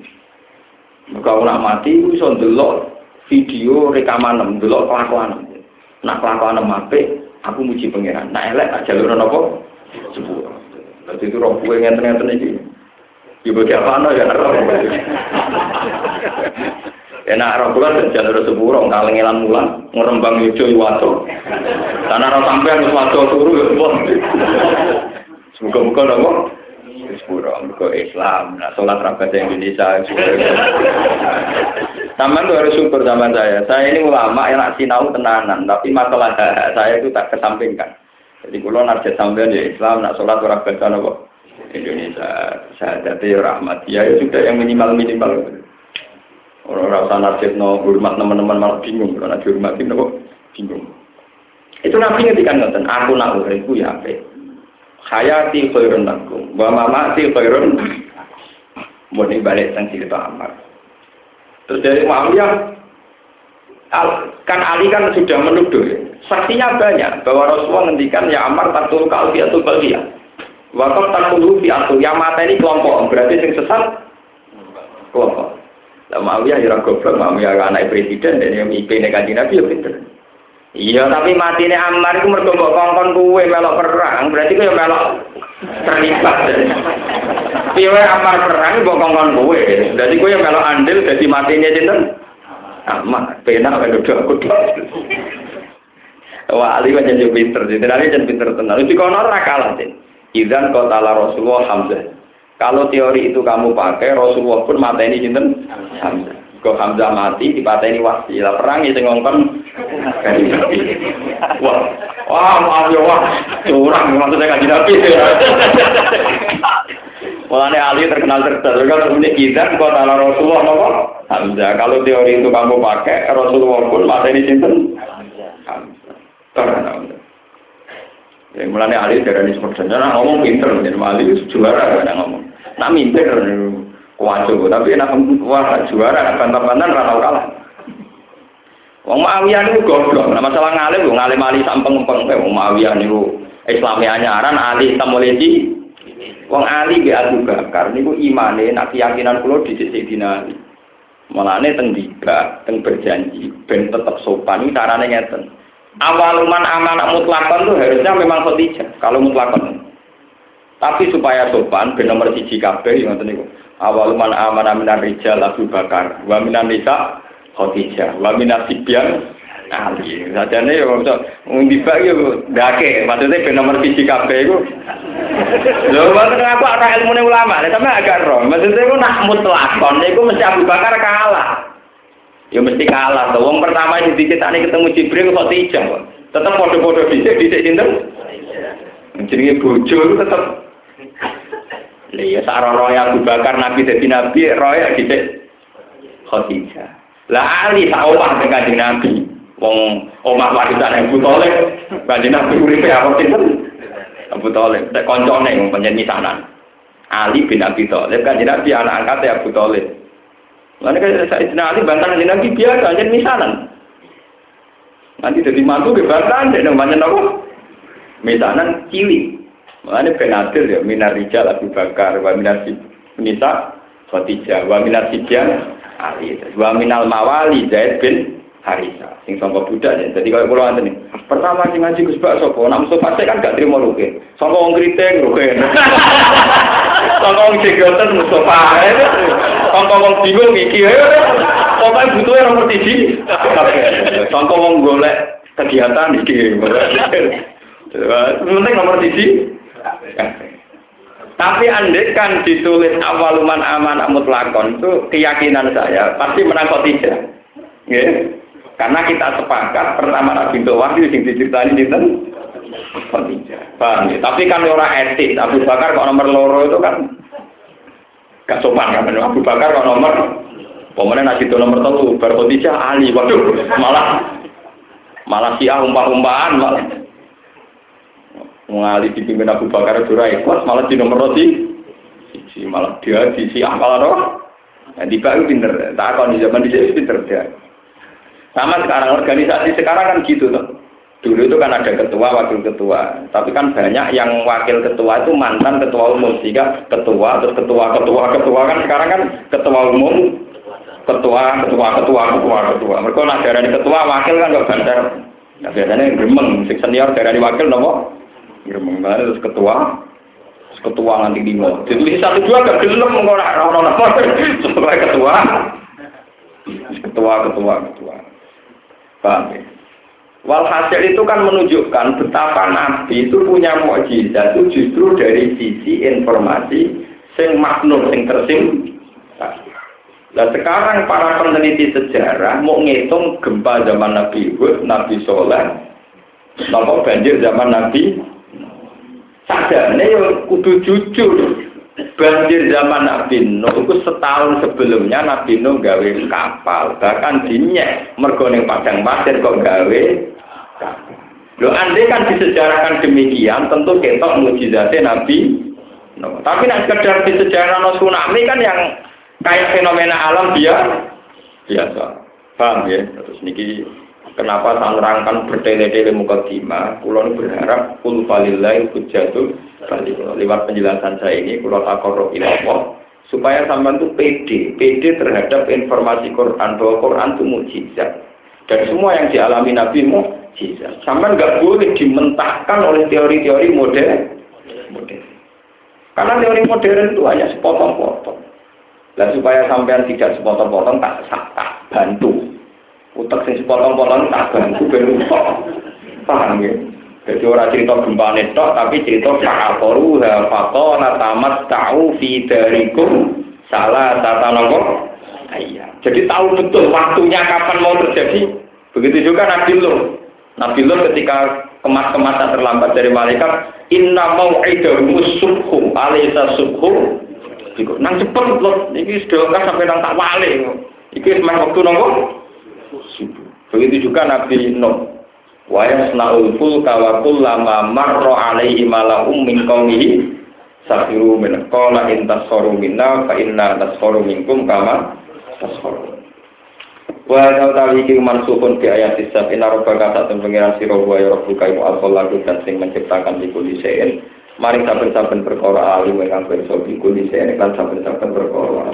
Aku nak mati, itu bisa ndelok video rekaman, ndelok kelakuan. Nak kelakuan apik, aku muji pangeran. Nah elek tak jalur nopo sepuluh. Jadi itu roh kue ngenten ngenten ini. Ibu dia apa ya roh. Enak roh kue dan jalur sepuluh kalengelan mulan ngerembang hijau iwato. Karena roh sampean iwato turu ya. Semoga-moga nopo. Sepuro, ke Islam, nah sholat rapat Indonesia. Taman tuh harus syukur zaman saya. Saya ini ulama yang nak sinau tenanan, tapi masalah saya itu tak kesampingkan. Jadi kalau narjat sampean ya Islam, nak sholat orang baca nopo Indonesia, saya jadi rahmat. Ya, ya sudah yang minimal minimal. Orang rasa narjat no hormat teman-teman malah bingung, kalau nak dihormatin nopo bingung. Itu nabi ngetikan ngoten, aku nak uripku ya apa? Hayati khairun lakum. Wa mamati khairun mau balik tentang cerita Ammar terus dari Muawiyah kan Ali kan sudah menuduh saksinya banyak bahwa Rasulullah ngendikan ya Ammar taktul kalbiyatul kalbiyah wakaf taktul fiatul yang mata ini kelompok. Berarti yang sesat kelompok. Lah Muawiyah ya goblok. Muawiyah anak presiden dan yang IP negatif Nabi ya pinter Iya, tapi mati ini Ammar itu mergo mbok kongkon kuwe melok perang, berarti kowe melok terlibat. Piye Ammar perang mbok kongkon kuwe, berarti kowe melok andil dadi matine sinten? Ammar, penak kok kudu aku. Wah, Ali kan jadi pinter, jadi Ali jadi pinter tenang. Itu kono ora kalah, Idan kotala Rasulullah Hamzah. Kalau teori itu kamu pakai, Rasulullah pun mata ini sinten Hamzah. Kok Hamzah mati dipateni wasi. Lah perang itu ngongkon Wah, wah maaf ya wah, curang maksudnya kan Nabi. Mulane Ali terkenal cerdas. Kalau ini kita kok ala Rasulullah nopo Hamzah. Kalau teori itu kamu pakai Rasulullah pun mateni sinten? Hamzah. Ya mulane Ali dari ini seperti ngomong pinter, jadi Ali juara kan ngomong. Nak minter Waduh, tapi enak wah juara, enak bantah-bantahan rata kalah. Wong Muawiyah niku goblok. Nah masalah ngalim lho, ngalim ali sampeng-empeng kae wong Muawiyah niku Islami anyaran ali tamoleci. Wong ali ge Abu Bakar niku imane nak keyakinan kula di sisi dinali. Mulane teng diga, teng berjanji ben tetep sopan iki carane ngeten. Awaluman amanah mutlakon tuh harusnya memang Khadijah kalau mutlakon. Tapi supaya sopan ben nomor siji kabeh ngoten niku awal man amana minan rijal Abu Bakar wa minan nisa Khadijah. Wa minan sibyan Ali. Sajane yo iso ngundibak yo ndake. Maksudnya ben nomor siji kabeh iku. Lho wonten aku ora ilmune ulama. Lha sampe agak roh maksudnya iku nak mutlakon niku mesti Abu Bakar kalah. Ya mesti kalah to. Wong pertama sing dicetani ketemu Jibril Khadijah tetep padha-padha dhisik dhisik sinten? Jenenge bojo tetep. Iya, sarono ya Abu Bakar Nabi jadi Nabi, roya di Khadijah. Lah Ali omah dengan Nabi. Wong omah warisan Abu Thalib, kanjeng Nabi uripe apa sinten? Abu Thalib, tek koncone wong panjen misanan. Ali bin Abi Thalib kanjeng Nabi anak angkatnya Abu Thalib. Lalu kan Sayyidina Ali bantahan kanjeng Nabi biasa kanjeng misanan. Nanti jadi mantu ke bantahan, dan banyak apa? Misanan cilik. Makanya ben adil ya minar rijal Abu Bakar wa minar nisa Khadijah wa minar sibyan Ali wa minal mawali Zaid bin Harisa sing sangka budak ya. Jadi kalau pulau nih pertama sing ngaji Gus Bak sapa? Nak pasti kan gak terima ruke. Sangka wong kriting ruke. Sangka wong jegoten Mustafa. Sangka wong bingung iki. Pokoke butuhe nomor 1. Sangka wong golek kegiatan iki. Penting nomor 1. Tapi andai kan ditulis awaluman aman mutlakon itu keyakinan saya pasti menang tidak. Yeah. Karena kita sepakat pertama Nabi wahyu sing diceritani dinten Khadijah. Paham ya? Tapi kan orang etik. Abu Bakar kok nomor loro itu kan gak sopan kan. Abu Bakar kok nomor Pemenang nasi itu nomor satu, baru Khadijah Ali. Waduh, malah malah siah umpah-umpahan malah mengali dipimpin Abu Bakar Dura ikut malah di nomor roti si malah dia di si malah roh nah, di itu pinter tak akan di zaman dia pinter dia. Sama sekarang organisasi sekarang kan gitu tuh dulu itu kan ada ketua wakil ketua. Tapi kan banyak yang wakil ketua itu mantan ketua umum sehingga ketua terus ketua ketua ketua. Kan sekarang kan ketua umum ketua ketua ketua ketua ketua. Mereka nah dari ketua wakil kan gak banter nah biasanya gemeng senior dari wakil nopo Ya mengenai terus ketua, ketua nanti lima. Jadi satu dua gak gelem orang orang apa sebagai ketua, ketua ketua ketua. Paham ya? Walhasil itu kan menunjukkan betapa Nabi itu punya mukjizat itu justru dari sisi informasi sing maknur sing tersim. Nah sekarang para peneliti sejarah mau ngitung gempa zaman Nabi Hud, Nabi Soleh, nopo banjir zaman Nabi Sadarnya ya kudu jujur. Banjir zaman Nabi Nuh itu setahun sebelumnya Nabi Nuh gawe kapal, bahkan dinyek mergoning padang pasir kok gawe kapal. Lo andai kan disejarahkan demikian, tentu ketok mujizatnya Nabi Nuh. Tapi nak sekedar disejarah no tsunami kan yang kayak fenomena alam dia biasa. Paham ya? Terus niki Kenapa saya nerangkan bertele-tele muka kima? Kulon berharap kul falilai hujatul balik. Lewat penjelasan saya ini, kulon akorok ilawah. Supaya sampai itu pede, pede terhadap informasi Quran, bahwa Quran itu mujizat. Dan semua yang dialami Nabi mujizat. Sampai nggak boleh dimentahkan oleh teori-teori modern. modern. Karena teori modern itu hanya sepotong-potong. Dan supaya sampean tidak sepotong-potong, tak, tak bantu utak sing sepotong-potong tak bantu ben utak. Paham ya? Jadi orang cerita gempa netok, tapi cerita fa'akoru hafato natamat ta'u fi darikum salah tata nopo. Iya. Jadi tahu betul waktunya kapan mau terjadi. Begitu juga Nabi Nuh. Nabi Nuh ketika kemas-kemasan terlambat dari malaikat, inna mau idahu subhu, alisa subhu. Nang cepet loh, ini sudah sampai nang tak wale. Iki semai waktu Begitu juga Nabi Nuh. Wa yasna'ul fulka wa kullama marra alaihi mala'um min qaumihi safiru min qala in tasharu minna fa inna tasharu minkum kama tasharu. Wa tawi iki mansukun di ayat sisab inna rabbaka satun pengiran sira wa ya rabbuka iku al dan sing menciptakan iku lisein Mari saben-saben perkara alim ingkang pirsa iku lisein lan saben-saben perkara